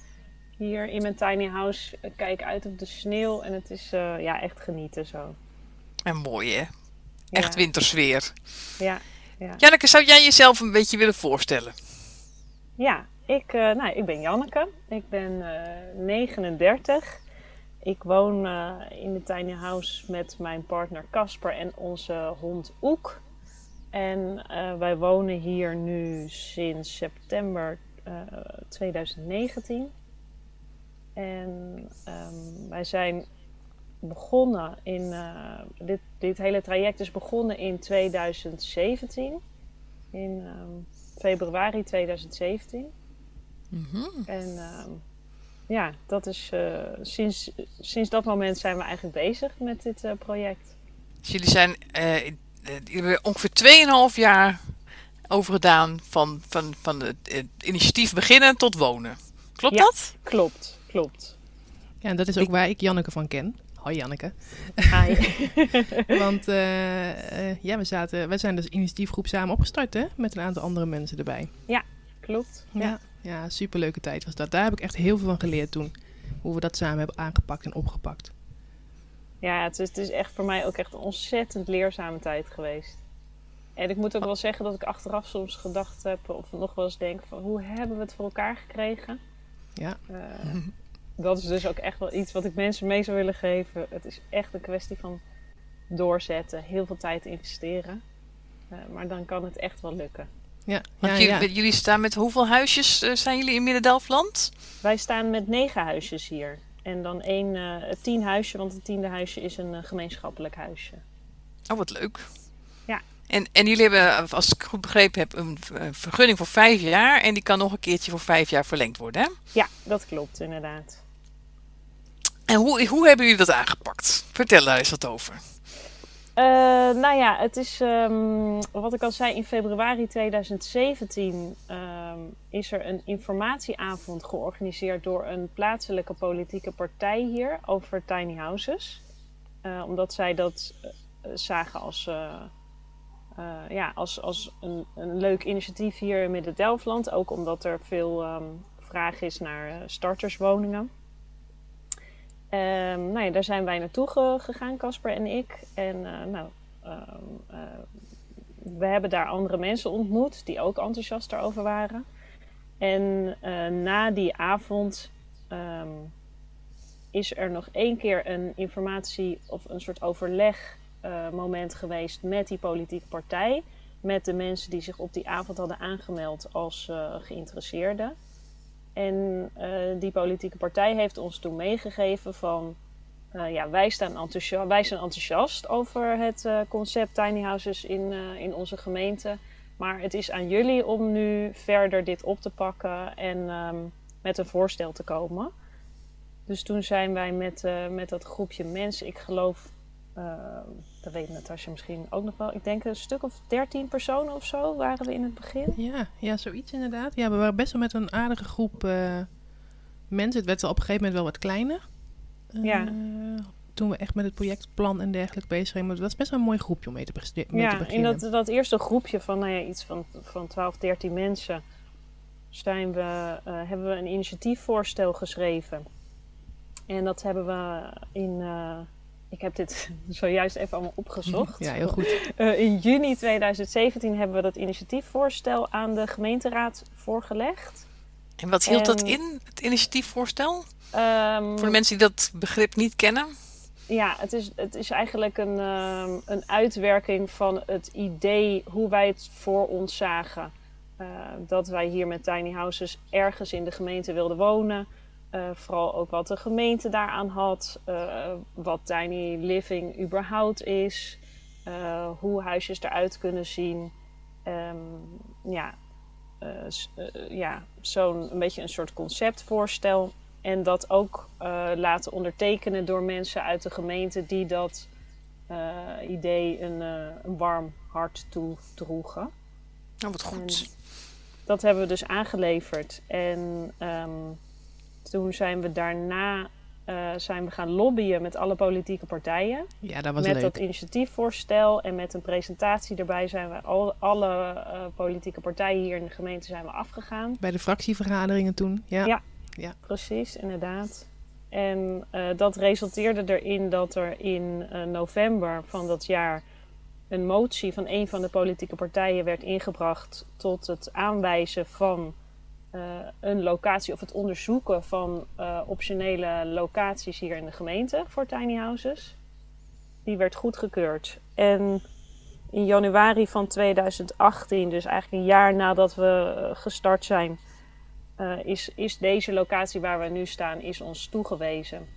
C: hier in mijn tiny house. Ik kijk uit op de sneeuw en het is ja, echt genieten zo.
B: En mooi hè? Echt
C: Ja,
B: wintersfeer.
C: Ja, ja.
B: Janneke, zou jij jezelf een beetje willen voorstellen?
C: ja ik, eh, nou, ik ben Janneke. Ik ben eh, 39. Ik woon eh, in de tiny house met mijn partner Casper en onze hond Oek. En eh, wij wonen hier nu sinds september eh, 2019. En ehm, wij zijn begonnen in. eh, dit, dit hele traject is begonnen in 2017. In ehm, februari 2017.
B: Mhm.
C: En ehm, ja, dat is, eh, sinds, sinds dat moment zijn we eigenlijk bezig met dit eh, project.
B: Dus jullie zijn ongeveer 2,5 jaar over gedaan van, van, van het, het initiatief beginnen tot wonen. Klopt
C: Ja.
B: dat?
C: Klopt, klopt.
A: Ja, en dat is ook waar ik Janneke van ken. Hoi Janneke.
C: Hi. [laughs]
A: Want eh, eh, ja, we, zaten, wij zijn dus initiatiefgroep samen opgestart, hè? Met een aantal andere mensen erbij.
C: klopt.
A: Ja,
C: Ja.
A: ja, superleuke tijd was dat. Daar heb ik echt heel veel van geleerd toen. Hoe we dat samen hebben aangepakt en opgepakt.
C: Ja, het is, het is echt voor mij ook echt een ontzettend leerzame tijd geweest. En ik moet ook wel zeggen dat ik achteraf soms gedacht heb, of nog wel eens denk van hoe hebben we het voor elkaar gekregen?
A: Ja,
C: Eh, dat is dus ook echt wel iets wat ik mensen mee zou willen geven. Het is echt een kwestie van doorzetten, heel veel tijd investeren. Eh, maar dan kan het echt wel lukken.
A: ja,
B: Want
A: ja,
B: jullie,
A: ja.
B: jullie staan met hoeveel huisjes eh, zijn jullie in Midden-Delfland?
C: Wij staan met negen huisjes hier. En dan één, eh tien huisje, want het tiende huisje is een eh, gemeenschappelijk huisje.
B: Oh, wat leuk. En, en jullie hebben, als ik goed begrepen heb, een vergunning voor vijf jaar. En die kan nog een keertje voor vijf jaar verlengd worden, hè?
C: Ja, dat klopt inderdaad.
B: En hoe, hoe hebben jullie dat aangepakt? Vertel daar eens wat over.
C: Eh, nou ja, het is ehm, wat ik al zei, in februari 2017 ehm, is er een informatieavond georganiseerd door een plaatselijke politieke partij hier over tiny houses. Eh, omdat zij dat eh, zagen als, eh, ja, als, als een, een leuk initiatief hier in Midden-Delfland. Ook omdat er veel ehm, vraag is naar eh, starterswoningen. Ehm, nou ja, daar zijn wij naartoe ge- gegaan, Casper en ik. En eh, nou, ehm, eh, we hebben daar andere mensen ontmoet die ook enthousiast daarover waren. En na die avond is er nog één keer een informatie of een soort overlegmoment geweest met die politieke partij. Met de mensen die zich op die avond hadden aangemeld als uh, geïnteresseerden. En die politieke partij heeft ons toen meegegeven van ja, wij, staan enthousiast, wij zijn enthousiast over het concept tiny houses in, in onze gemeente. Maar het is aan jullie om nu verder dit op te pakken en um, met een voorstel te komen. Dus toen zijn wij met, met dat groepje mensen, ik geloof, dat weet Natasja misschien ook nog wel, ik denk een stuk of dertien personen of zo waren we in het begin.
A: Ja, ja zoiets inderdaad. Ja, we waren best wel met een aardige groep mensen. Het werd op een gegeven moment wel wat kleiner.
C: Ja.
A: Uh, toen we echt met het projectplan en dergelijke bezig waren. Maar het was best wel een mooi groepje om mee te, mee
C: ja,
A: te beginnen.
C: in dat, dat eerste groepje van nou ja, iets van, van 12, 13 mensen... Zijn we, uh, hebben we een initiatiefvoorstel geschreven. En dat hebben we in... Ik heb dit [laughs] zojuist even allemaal opgezocht.
A: Ja, heel goed.
C: in juni 2017 hebben we dat initiatiefvoorstel aan de gemeenteraad voorgelegd.
B: En wat hield en... dat in, het initiatiefvoorstel? Um, Voor de mensen die dat begrip niet kennen?
C: Ja, het is, het is eigenlijk een, um, een uitwerking van het idee hoe wij het voor ons zagen. Uh, dat wij hier met tiny houses ergens in de gemeente wilden wonen. Uh, vooral ook wat de gemeente daaraan had. Uh, wat tiny living überhaupt is. hoe huisjes eruit kunnen zien. Um, ja, ja zo'n een beetje een soort conceptvoorstel. En dat ook laten ondertekenen door mensen uit de gemeente die dat idee een, een, warm hart toedroegen.
B: Oh, wat goed.
C: En dat hebben we dus aangeleverd. En um, toen zijn we daarna zijn we gaan lobbyen met alle politieke partijen.
A: Ja, dat was
C: met
A: leuk.
C: dat initiatiefvoorstel en met een presentatie erbij zijn we al, alle politieke partijen hier in de gemeente zijn we afgegaan.
A: Bij de fractievergaderingen toen, ja.
C: Ja,
A: ja.
C: Precies, inderdaad. En uh, dat resulteerde erin dat er in november van dat jaar een motie van een van de politieke partijen werd ingebracht tot het aanwijzen van uh, een locatie of het onderzoeken van optionele locaties hier in de gemeente voor tiny houses. Die werd goedgekeurd. En in januari van 2018, dus eigenlijk een jaar nadat we gestart zijn, is, is deze locatie waar we nu staan, is ons toegewezen.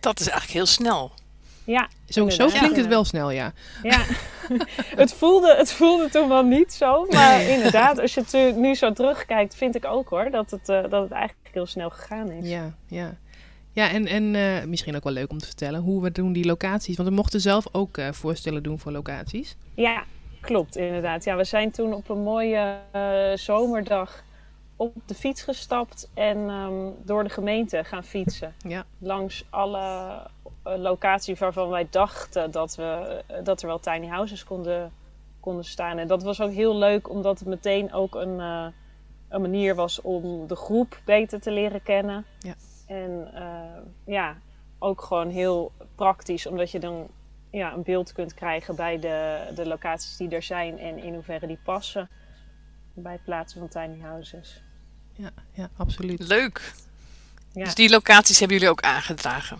B: Dat is eigenlijk heel snel.
C: Ja,
A: zo, zo klinkt het wel snel, ja.
C: Ja, [laughs] het, voelde, het voelde toen wel niet zo. Maar inderdaad, als je het nu zo terugkijkt, vind ik ook hoor, dat het, uh, dat het eigenlijk heel snel gegaan is.
A: Ja, ja. Ja, en, en uh, misschien ook wel leuk om te vertellen hoe we doen die locaties. Want we mochten zelf ook uh, voorstellen doen voor locaties.
C: Ja, klopt inderdaad. Ja, we zijn toen op een mooie zomerdag op de fiets gestapt en um, door de gemeente gaan fietsen.
A: Ja.
C: Langs alle locaties waarvan wij dachten dat, we, dat er wel tiny houses konden, konden staan. En dat was ook heel leuk, omdat het meteen ook een, uh, een manier was om de groep beter te leren kennen.
A: Ja.
C: En ja, ook gewoon heel praktisch, omdat je dan ja, een beeld kunt krijgen bij de, de locaties die er zijn en in hoeverre die passen bij het plaatsen van tiny houses.
A: Ja, ja absoluut.
B: Leuk. Ja. Dus die locaties hebben jullie ook aangedragen?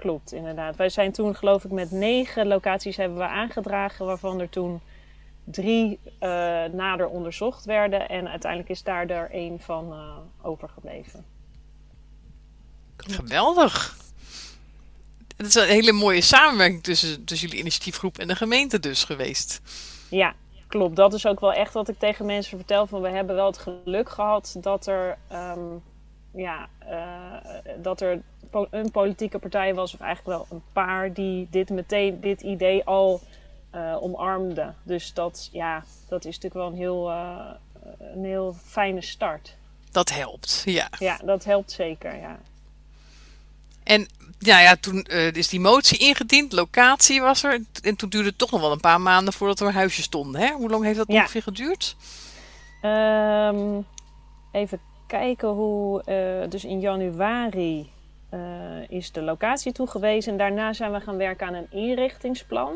C: Klopt inderdaad. Wij zijn toen geloof ik met negen locaties hebben we aangedragen, waarvan er toen drie uh, nader onderzocht werden. En uiteindelijk is daar er één van uh, overgebleven.
B: Geweldig. Het is een hele mooie samenwerking tussen, tussen jullie initiatiefgroep en de gemeente dus geweest.
C: Ja, klopt. Dat is ook wel echt wat ik tegen mensen vertel. Van we hebben wel het geluk gehad dat er, um, ja, uh, dat er een politieke partij was, of eigenlijk wel een paar, die dit meteen, dit idee al uh, omarmden. Dus dat, ja, dat is natuurlijk wel een heel, uh, een heel fijne start.
B: Dat helpt, ja.
C: Ja, dat helpt zeker, ja.
B: En ja, ja, toen uh, is die motie ingediend, locatie was er. En toen duurde het toch nog wel een paar maanden voordat er huisjes stonden. Hè? Hoe lang heeft dat ja. ongeveer geduurd?
C: Um, even kijken hoe. Uh, dus in januari uh, is de locatie toegewezen. En daarna zijn we gaan werken aan een inrichtingsplan.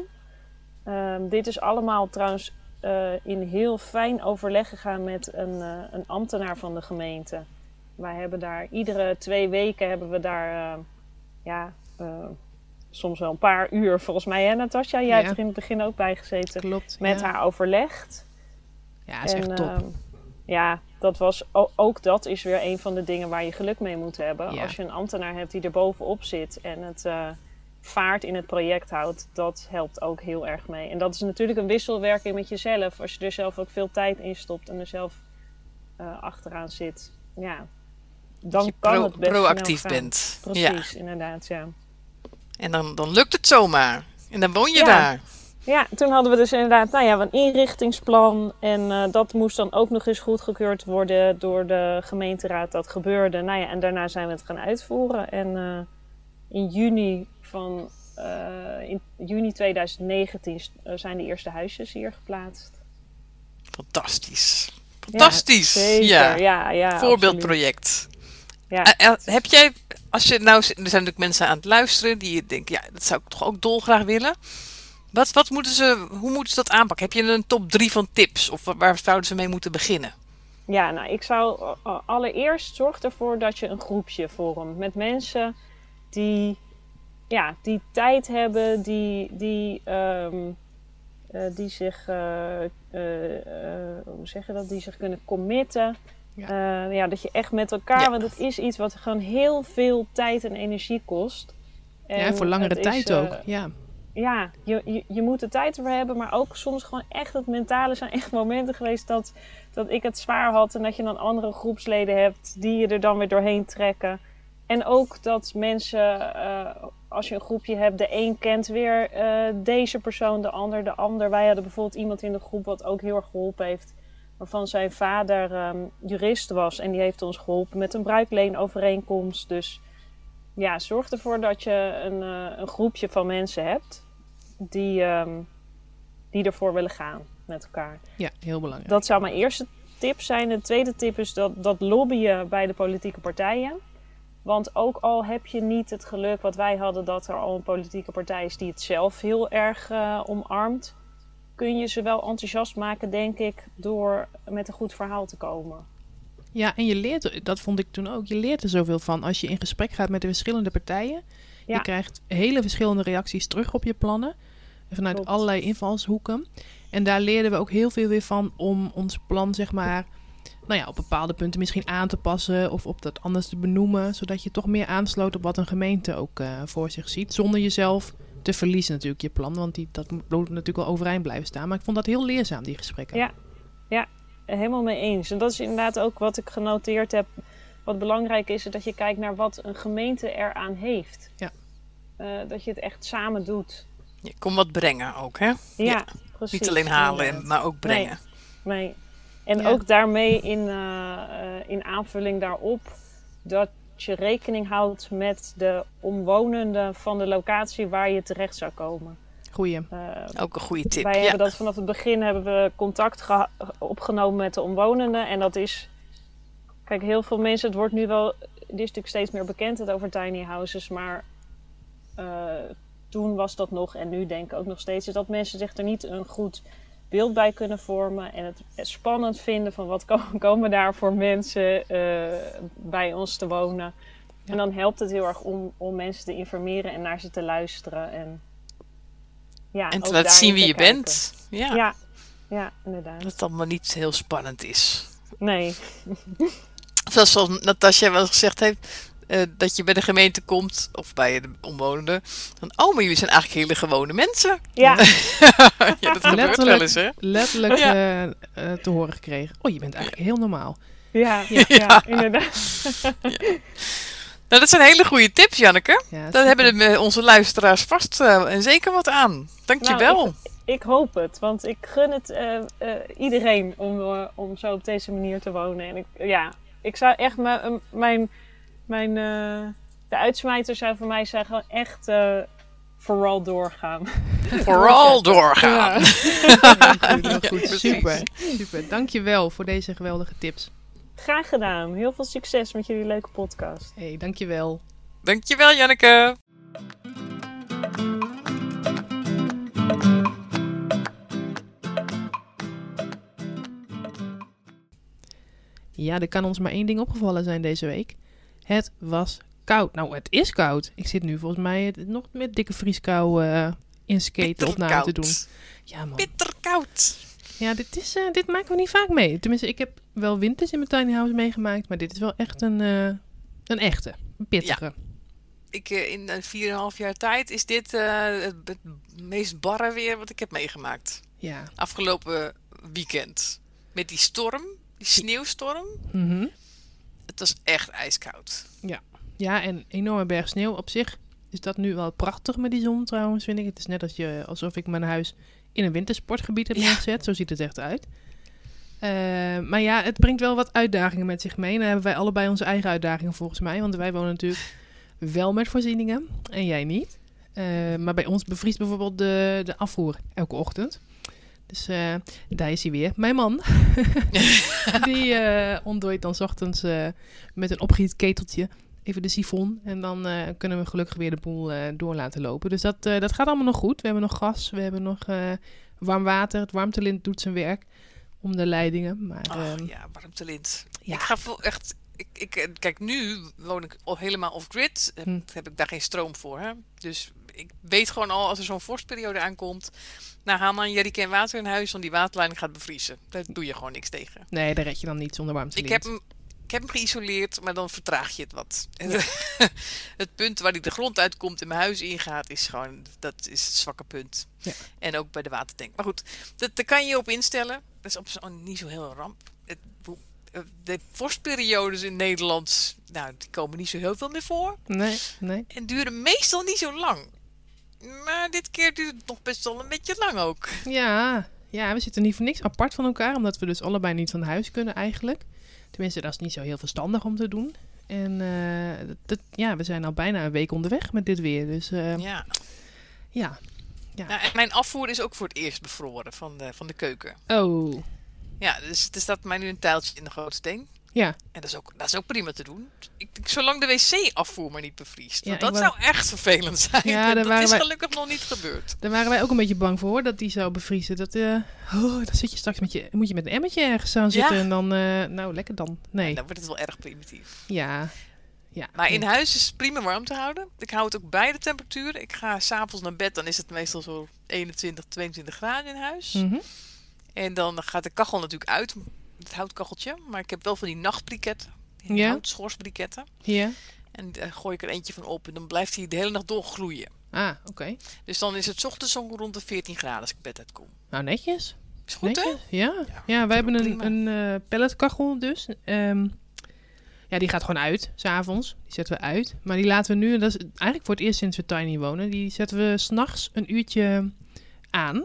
C: Ehm, dit is allemaal trouwens eh, in heel fijn overleg gegaan met een, eh, een ambtenaar van de gemeente. Wij hebben daar iedere twee weken hebben we daar eh, ja, eh, soms wel een paar uur volgens mij, hè Natasja? Jij
A: Ja.
C: hebt er in het begin ook bij gezeten.
A: Klopt.
C: Met
A: ja.
C: haar overlegd.
A: Ja, is echt top.
C: ehm, ja, dat was, ook dat is weer een van de dingen waar je geluk mee moet hebben.
A: Ja.
C: Als je een ambtenaar hebt die er bovenop zit en het eh, vaart in het project houdt, dat helpt ook heel erg mee. En dat is natuurlijk een wisselwerking met jezelf. Als je er zelf ook veel tijd in stopt en er zelf eh, achteraan zit, ja, dan kan
B: pro-
C: het best
B: proactief bent. Ja.
C: Precies, inderdaad, ja.
B: En dan, dan lukt het zomaar. En dan woon je
C: Ja.
B: daar.
C: Ja, toen hadden we dus inderdaad nou ja, een inrichtingsplan. En eh, dat moest dan ook nog eens goedgekeurd worden door de gemeenteraad. Dat gebeurde. Nou ja, en daarna zijn we het gaan uitvoeren. En eh, in juni van eh, in juni 2019 eh, zijn de eerste huisjes hier geplaatst.
B: Fantastisch. Fantastisch.
C: Zeker,
B: ja.
C: ja, ja. absoluut.
B: Voorbeeldproject.
C: Ja.
B: Heb jij, als je nou, er zijn natuurlijk mensen aan het luisteren die denken, ja, dat zou ik toch ook dolgraag willen. Wat, wat moeten ze, hoe moeten ze dat aanpakken? Heb je een top drie van tips? Of wa- waar zouden ze mee moeten beginnen?
C: Ja, nou, ik zou eh, eh, allereerst zorg ervoor dat je een groepje vormt met mensen die, ja, die tijd hebben, die, die, ehm, eh, die zich, eh, eh, eh, hoe zeg je dat, die zich kunnen committen.
A: Ja.
C: Ja, dat je echt met elkaar,
B: Ja.
C: want het is iets wat gewoon heel veel tijd en energie kost.
A: ja,
C: En
A: voor langere
C: is,
A: tijd ook. Ja.
C: Ja, je, je, je moet er tijd voor hebben, maar ook soms gewoon echt het mentale. Zijn echt momenten geweest dat, dat ik het zwaar had en dat je dan andere groepsleden hebt die je er dan weer doorheen trekken. En ook dat mensen, eh, als je een groepje hebt, de een kent weer eh, deze persoon, de ander de ander. Wij hadden bijvoorbeeld iemand in de groep wat ook heel erg geholpen heeft, waarvan zijn vader ehm, jurist was en die heeft ons geholpen met een bruikleenovereenkomst. Dus ja, zorg ervoor dat je een, eh, een groepje van mensen hebt die, ehm, die ervoor willen gaan met elkaar.
A: ja, heel belangrijk.
C: Dat zou mijn eerste tip zijn. De tweede tip is dat, dat lobbyen bij de politieke partijen. Want ook al heb je niet het geluk wat wij hadden dat er al een politieke partij is die het zelf heel erg eh, omarmt, kun je ze wel enthousiast maken, denk ik, door met een goed verhaal te komen.
A: Ja, en je leert, er- dat vond ik toen ook, je leert er zoveel van als je in gesprek gaat met de verschillende partijen.
C: Ja.
A: Je krijgt hele verschillende reacties terug op je plannen. Vanuit
C: Klopt.
A: allerlei invalshoeken. En daar leerden we ook heel veel weer van om ons plan, zeg maar, nou ja, op bepaalde punten misschien aan te passen of op dat anders te benoemen. Zodat je toch meer aansloot op wat een gemeente ook eh, voor zich ziet. Zonder jezelf te verliezen natuurlijk, je plan. Want die, dat moet natuurlijk wel overeind blijven staan. Maar ik vond dat heel leerzaam, die gesprekken.
C: Ja. Helemaal mee eens. En dat is inderdaad ook wat ik genoteerd heb. Wat belangrijk is, is dat je kijkt naar wat een gemeente eraan heeft.
A: Ja.
C: Eh, dat je het echt samen doet.
B: Je kom wat brengen ook, hè?
C: Ja,
B: Ja,
C: precies.
B: Niet alleen halen,
C: inderdaad.
B: maar ook brengen.
C: Nee. En
A: Ja.
C: ook daarmee in, eh, eh, in aanvulling daarop dat je rekening houdt met de omwonenden van de locatie waar je terecht zou komen.
A: Goeie.
B: Ook een goede tip.
C: wij
B: ja.
C: hebben dat vanaf het begin hebben we contact opgenomen met de omwonenden. En dat is. Kijk, heel veel mensen, het wordt nu wel. Dit is natuurlijk steeds meer bekend het over tiny houses. Maar eh, toen was dat nog, en nu denk ik ook nog steeds, is dat mensen zich er niet een goed beeld bij kunnen vormen. En het spannend vinden van wat [laughs] ko- komen daar voor mensen eh, bij ons te wonen.
A: Ja.
C: En dan helpt het heel erg om, om mensen te informeren en naar ze te luisteren. En, ja,
B: En te laten zien wie je
C: kijken.
B: bent. Ja,
C: Ja, ja, inderdaad.
B: Dat het allemaal niet heel spannend is.
C: Nee, [laughs]
B: Zoals zoals Natasja wel gezegd heeft, eh, dat je bij de gemeente komt, of bij de omwonenden. Dan, oh, maar jullie zijn eigenlijk hele gewone mensen.
C: ja, [laughs]
B: ja, dat gebeurt
A: Letterlijk.
B: wel eens, hè?
A: Letterlijk
B: Ja.
A: eh, eh, te horen gekregen. Oh, je bent eigenlijk heel normaal.
C: ja, ja, inderdaad.
B: Nou, dat zijn hele goede tips, Janneke.
A: Ja,
B: Daar hebben de, onze luisteraars vast eh, en zeker wat aan. Dankjewel.
C: Nou, Ik hoop het, want ik gun het eh, eh, iedereen om, om zo op deze manier te wonen. En ik, ja, ik zou echt mijn, mijn, mijn eh, de uitsmijter zou voor mij zijn gewoon echt eh, vooral doorgaan. [laughs]
B: Vooral doorgaan.
C: Ja. [laughs]
B: Ja,
A: goed. Super, super. Dankjewel voor deze geweldige tips.
C: Graag gedaan. Heel veel succes met jullie leuke podcast.
A: hey, dankjewel.
B: Dankjewel, Janneke.
A: Ja, er kan ons maar één ding opgevallen zijn deze week. Het was koud. Nou, het is koud. Ik zit nu volgens mij nog met dikke vrieskou eh in skaten opname te doen. Ja, man.
B: Bitterkoud.
A: Ja, dit, is, eh, dit maken we niet vaak mee. Tenminste, ik heb wel winters in mijn tiny house meegemaakt, maar dit is wel echt een, eh, een echte, een pittige.
B: Ik, in een 4,5 jaar tijd is dit het, het meest barre weer wat ik heb meegemaakt.
A: Ja.
B: Afgelopen weekend. Met die storm, die sneeuwstorm.
A: Mhm.
B: Het was echt ijskoud.
A: Ja, en een enorme berg sneeuw. Op zich is dat nu wel prachtig met die zon trouwens, vind ik. Het is net als je, alsof ik mijn huis in een wintersportgebied heb
B: Ja.
A: neergezet. Zo ziet het echt uit. Eh, maar ja, het brengt wel wat uitdagingen met zich mee. En dan hebben wij allebei onze eigen uitdagingen volgens mij. Want wij wonen natuurlijk wel met voorzieningen en jij niet. Eh, maar bij ons bevriest bijvoorbeeld de, de afvoer elke ochtend. Dus eh, daar is hij weer. Mijn man, [laughs] die eh ontdooit dan 's ochtends eh, met een opgeheat keteltje even de sifon. En dan kunnen we gelukkig weer de boel door laten lopen. Dus dat, dat gaat allemaal nog goed. We hebben nog gas, we hebben nog warm water. Het warmtelint doet zijn werk om de leidingen. Maar ehm,
B: ja, warmtelint.
A: ja.
B: Ik ga vol, echt. Ik, ik, kijk, nu woon ik al helemaal off-grid.
A: Hm.
B: heb ik daar geen stroom voor. Hè? Dus ik weet gewoon al als er zo'n vorstperiode aankomt. Nou, haal een jerrycan water in huis, want die waterleiding gaat bevriezen. Daar doe je gewoon niks tegen.
A: nee, daar red je dan niet zonder warmtelint.
B: Ik heb, hem, ik heb hem geïsoleerd, maar dan vertraag je het wat. [laughs] het punt waar die de grond uitkomt en mijn huis ingaat, is gewoon dat is het zwakke punt.
A: Ja.
B: En ook bij de watertank. Maar goed, dat, daar kan je op instellen. Dat is op zo niet zo heel ramp. Het, eh, de vorstperiodes in Nederland, nou, die komen niet zo heel veel meer voor.
A: Nee, nee.
B: En duren meestal niet zo lang. Maar dit keer duurt het nog best wel een beetje lang ook.
A: Ja, ja, we zitten niet voor niks apart van elkaar. Omdat we dus allebei niet van huis kunnen eigenlijk. Tenminste, dat is niet zo heel verstandig om te doen. En eh, dat- ja, we zijn al bijna een week onderweg met dit weer. Dus eh, ja.
B: Ja.
A: Ja.
B: Nou, en mijn afvoer is ook voor het eerst bevroren van de, van de keuken.
A: Oh,
B: Ja, dus er staat mij nu een tijltje in de grote steen.
A: Ja.
B: En dat is ook, dat is ook prima te doen. Ik, ik- zolang de wc-afvoer maar niet bevriest.
A: Ja,
B: dat
A: wou-
B: zou echt vervelend [laughs] zijn.
A: Ja,
B: dat
A: waren
B: is
A: wij-
B: gelukkig nog niet gebeurd.
A: Daar waren wij ook een beetje bang voor, dat die zou bevriezen. Dat, eh oh, dan zit je straks met je, moet je met een emmertje ergens aan zitten.
B: Ja.
A: En dan, eh, nou, lekker dan. Nee,
B: En dan wordt het wel erg primitief.
A: ja. ja.
B: Maar in huis is het prima warm te houden. Ik hou het ook bij de temperatuur. Ik ga s'avonds naar bed, dan is het meestal zo 21, 22 graden in huis.
A: Mhm.
B: En dan gaat de kachel natuurlijk uit, het houtkacheltje. Maar ik heb wel van die nachtbriketten, die
A: Ja.
B: houtschorsbriketten.
A: Ja.
B: En daar gooi ik er eentje van op en dan blijft hij de hele nacht door gloeien.
A: Ah, oké.
B: Dus dan is het 's ochtends zo rond de 14 graden als ik bed uitkom.
A: Nou, netjes.
B: Is goed, hè?
A: Ja.
B: Ja,
A: ja, wij hebben een, een eh pelletkachel dus. Ehm, ja, die gaat gewoon uit, s'avonds. Die zetten we uit. Maar die laten we nu, dat is eigenlijk voor het eerst sinds we tiny wonen, die zetten we s'nachts een uurtje aan.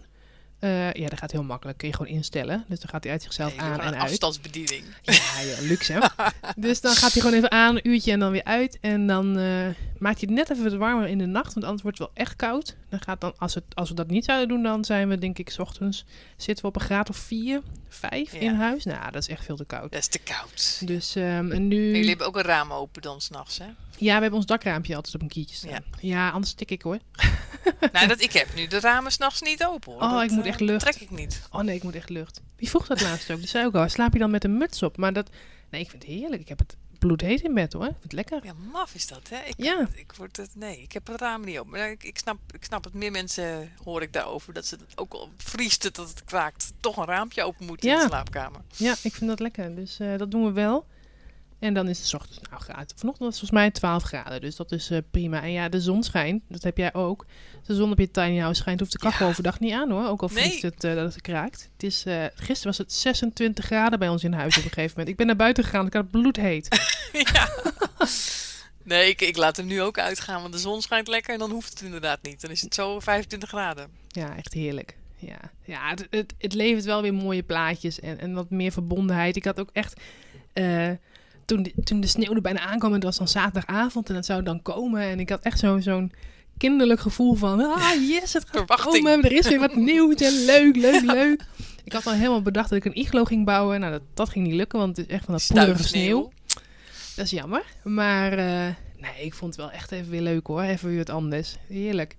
A: Eh, ja, dat gaat heel makkelijk. Kun je gewoon instellen. Dus dan gaat hij uit zichzelf
B: Nee,
A: aan en uit.
B: afstandsbediening.
A: Ja, ja, luxe hè. [laughs] dus dan gaat hij gewoon even aan, een uurtje en dan weer uit. En dan eh, maakt hij het net even wat warmer in de nacht, want anders wordt het wel echt koud. Dan gaat dan, als, het, als we dat niet zouden doen, dan zijn we denk ik 's ochtends zitten we op een graad of 4, 5
B: Ja.
A: in huis. Nou, dat is echt veel te koud.
B: Dat is te koud.
A: Dus ehm, en
B: En
A: nu...
B: jullie hebben ook een raam open dan s'nachts, hè?
A: Ja, we hebben ons dakraampje altijd op een kiertje staan.
B: Ja.
A: Ja, anders stik ik hoor. [laughs]
B: nou, dat, ik heb nu de ramen s'nachts niet open, hoor.
A: Oh,
B: Dat,
A: ik moet
B: eh,
A: echt lucht.
B: trek ik niet.
A: Oh nee, ik moet echt lucht. Wie vroeg dat laatst ook? Die zei ook al, slaap je dan met een muts op? Maar dat... Nee, ik vind het heerlijk. Ik heb het bloedheet in bed hoor. Ik vind het lekker.
B: Ja, maf is dat, hè? Ik,
A: Ja.
B: ik word het, nee, ik heb het raam niet open. Maar ik, ik, snap, ik snap het. Meer mensen hoor ik daarover. Dat ze het ook al vriest het dat het kwaakt. Toch een raampje open moet in de slaapkamer.
A: Ja, ik vind dat lekker. Dus eh, dat doen we wel. En dan is het ochtends nou graad. Vanochtend was het volgens mij 12 graden. Dus dat is eh, prima. En ja, de zon schijnt. Dat heb jij ook. De zon op je tiny house schijnt, hoeft de kachel
B: Ja.
A: overdag niet aan hoor. Ook al
B: Nee.
A: vriest het eh, dat het kraakt. Het is, eh, gisteren was het 26 graden bij ons in huis op een gegeven moment. Ik ben naar buiten gegaan. Ik had bloedheet. [laughs]
B: ja. Nee, ik, ik laat hem nu ook uitgaan. Want de zon schijnt lekker en dan hoeft het inderdaad niet. Dan is het zo 25 graden.
A: Ja, echt heerlijk. Ja, ja het, het, het levert wel weer mooie plaatjes en, en wat meer verbondenheid. Ik had ook echt... toen, de, toen de sneeuw er bijna aankwam en het was dan zaterdagavond en het zou dan komen. En ik had echt zo, zo'n kinderlijk gevoel van... Ah, yes, het gaat [laughs]
B: Verwachting.
A: komen. Er is weer wat [laughs] nieuws en leuk, leuk, leuk. Ik had al helemaal bedacht dat ik een iglo ging bouwen. Nou, dat, dat ging niet lukken, want het is echt van dat poelerige sneeuw. Dat is jammer. Maar eh, nee, ik vond het wel echt even weer leuk hoor. Even weer wat anders. Heerlijk.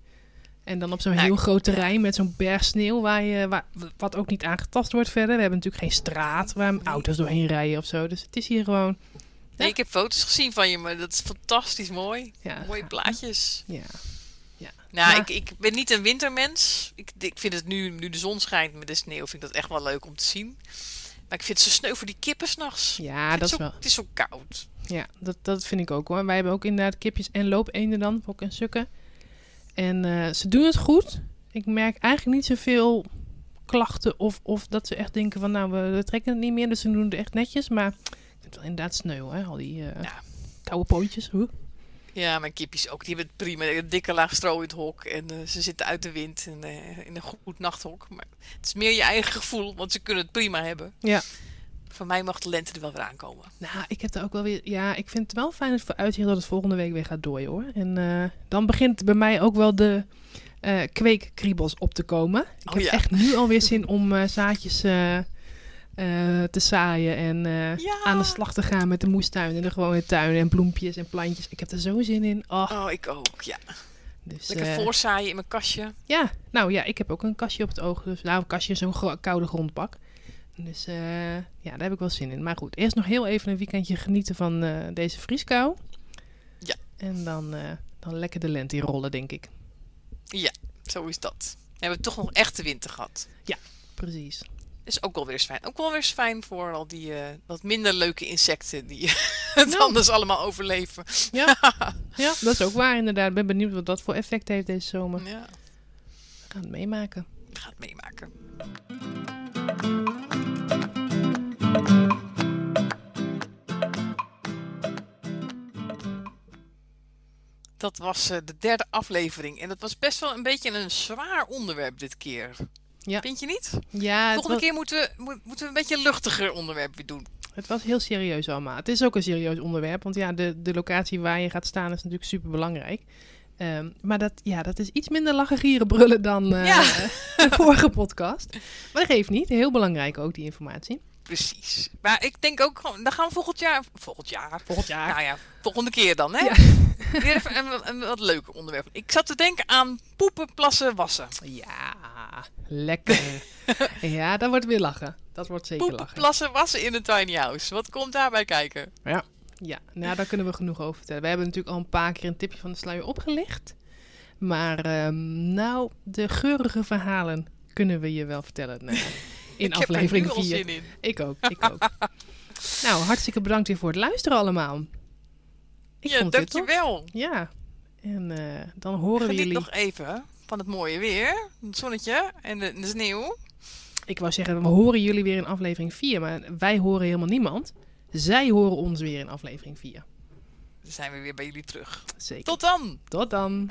A: En dan op zo'n
B: Nou,
A: heel groot terrein met zo'n berg sneeuw, waar je, waar, wat ook niet aangetast wordt verder. We hebben natuurlijk geen straat waar auto's doorheen rijden of zo. Dus het is hier gewoon...
B: Nee, ik heb foto's gezien van je, maar dat is fantastisch mooi.
A: Ja,
B: Mooie
A: gaaf.
B: plaatjes.
A: Ja,
B: Nou, ik, ik ben niet een wintermens. Ik, ik vind het nu, nu de zon schijnt met de sneeuw, vind ik dat echt wel leuk om te zien. Maar ik vind het zo sneu voor die kippen s'nachts.
A: ja dat
B: is
A: wel...
B: Het is zo koud.
A: Ja, dat, dat vind ik ook hoor. Wij hebben ook inderdaad kipjes en loopeenden dan, ook en sukken. En eh, ze doen het goed. Ik merk eigenlijk niet zoveel klachten of, of dat ze echt denken van nou, we, trekken het niet meer. Dus ze doen het echt netjes. Maar het wel inderdaad sneu hè, al die eh,
B: Ja.
A: koude pootjes. Hoe?
B: Ja, mijn kipjes ook. Die hebben het prima. Een dikke laag stro in het hok. En eh, ze zitten uit de wind en, eh, in een goed nachthok. Maar het is meer je eigen gevoel, want ze kunnen het prima hebben.
A: Ja.
B: Van mij mag de lente er wel weer aankomen.
A: Nou, ik heb er ook wel weer. Ja, ik vind het wel fijn het vooruitzicht dat het volgende week weer gaat dooien hoor. En dan begint bij mij ook wel de kweekkriebels op te komen. Ik
B: Oh
A: heb
B: ja.
A: echt nu alweer zin om zaadjes eh, te zaaien en eh,
B: Ja.
A: aan de slag te gaan met de moestuin en de gewone tuin en bloempjes en plantjes. Ik heb er zo zin in. Oh,
B: Oh, ik ook, ja.
A: dus,
B: Lekker
A: eh,
B: voorzaaien in mijn kastje.
A: ja, nou ja, ik heb ook een kastje op het oog. Dus nou, een kastje, zo'n koude grondbak. Dus ja, daar heb ik wel zin in. Maar goed, eerst nog heel even een weekendje genieten van deze vrieskou.
B: Ja.
A: En dan, dan lekker de lente in rollen, denk ik.
B: Ja, zo is dat. We hebben toch nog echte winter gehad.
A: Precies.
B: Is ook wel weer fijn. Ook wel weer fijn voor al die eh, wat minder leuke insecten die [laughs] het
A: Nou.
B: anders allemaal overleven.
A: Ja. [laughs] ja, dat is ook waar inderdaad. Ik ben benieuwd wat dat voor effect heeft deze zomer.
B: Ja,
A: We gaan het meemaken.
B: we gaan het meemaken. Dat was eh, de derde aflevering. En dat was best wel een beetje een zwaar onderwerp dit keer.
A: Ja.
B: Vind je niet?
A: Ja,
B: Volgende
A: was,
B: keer moeten we, moet- moeten we een beetje een luchtiger onderwerp weer doen.
A: het was heel serieus allemaal. Het is ook een serieus onderwerp. Want ja, de, de locatie waar je gaat staan is natuurlijk super belangrijk. maar dat, ja, dat is iets minder lachen, gieren, brullen dan eh,
B: Ja. [laughs]
A: de vorige podcast. Maar dat geeft niet. Heel belangrijk ook, die informatie.
B: Precies. Maar ik denk ook gewoon, dan gaan we volgend jaar. Volgend jaar.
A: Volgend jaar.
B: Nou ja, volgende keer dan, hè?
A: Ja. [laughs]
B: Weer even een, een wat leuker onderwerp. Ik zat te denken aan poepen, plassen, wassen.
A: Ja, lekker. [laughs] ja, dat wordt weer lachen. Dat wordt zeker
B: Poepen,
A: lachen.
B: plassen, wassen in een tiny house. Wat komt daarbij kijken?
A: Ja, nou daar kunnen we genoeg over vertellen. We hebben natuurlijk al een paar keer een tipje van de sluier opgelicht. Maar ehm, nou, de geurige verhalen kunnen we je wel vertellen [laughs] in
B: ik heb
A: aflevering
B: er nu al
A: 4.
B: zin in.
A: Ik ook, ik ook. [laughs] nou, hartstikke bedankt weer voor het luisteren allemaal. Ik
B: ja, dankjewel.
A: Ja, en eh, dan horen we jullie...
B: nog even van het mooie weer. Het zonnetje en de, de sneeuw.
A: Ik wou zeggen, we horen jullie weer in aflevering 4, maar wij horen helemaal niemand. Zij horen ons weer in aflevering 4.
B: Dan zijn we weer bij jullie terug.
A: Zeker.
B: Tot dan!
A: Tot dan.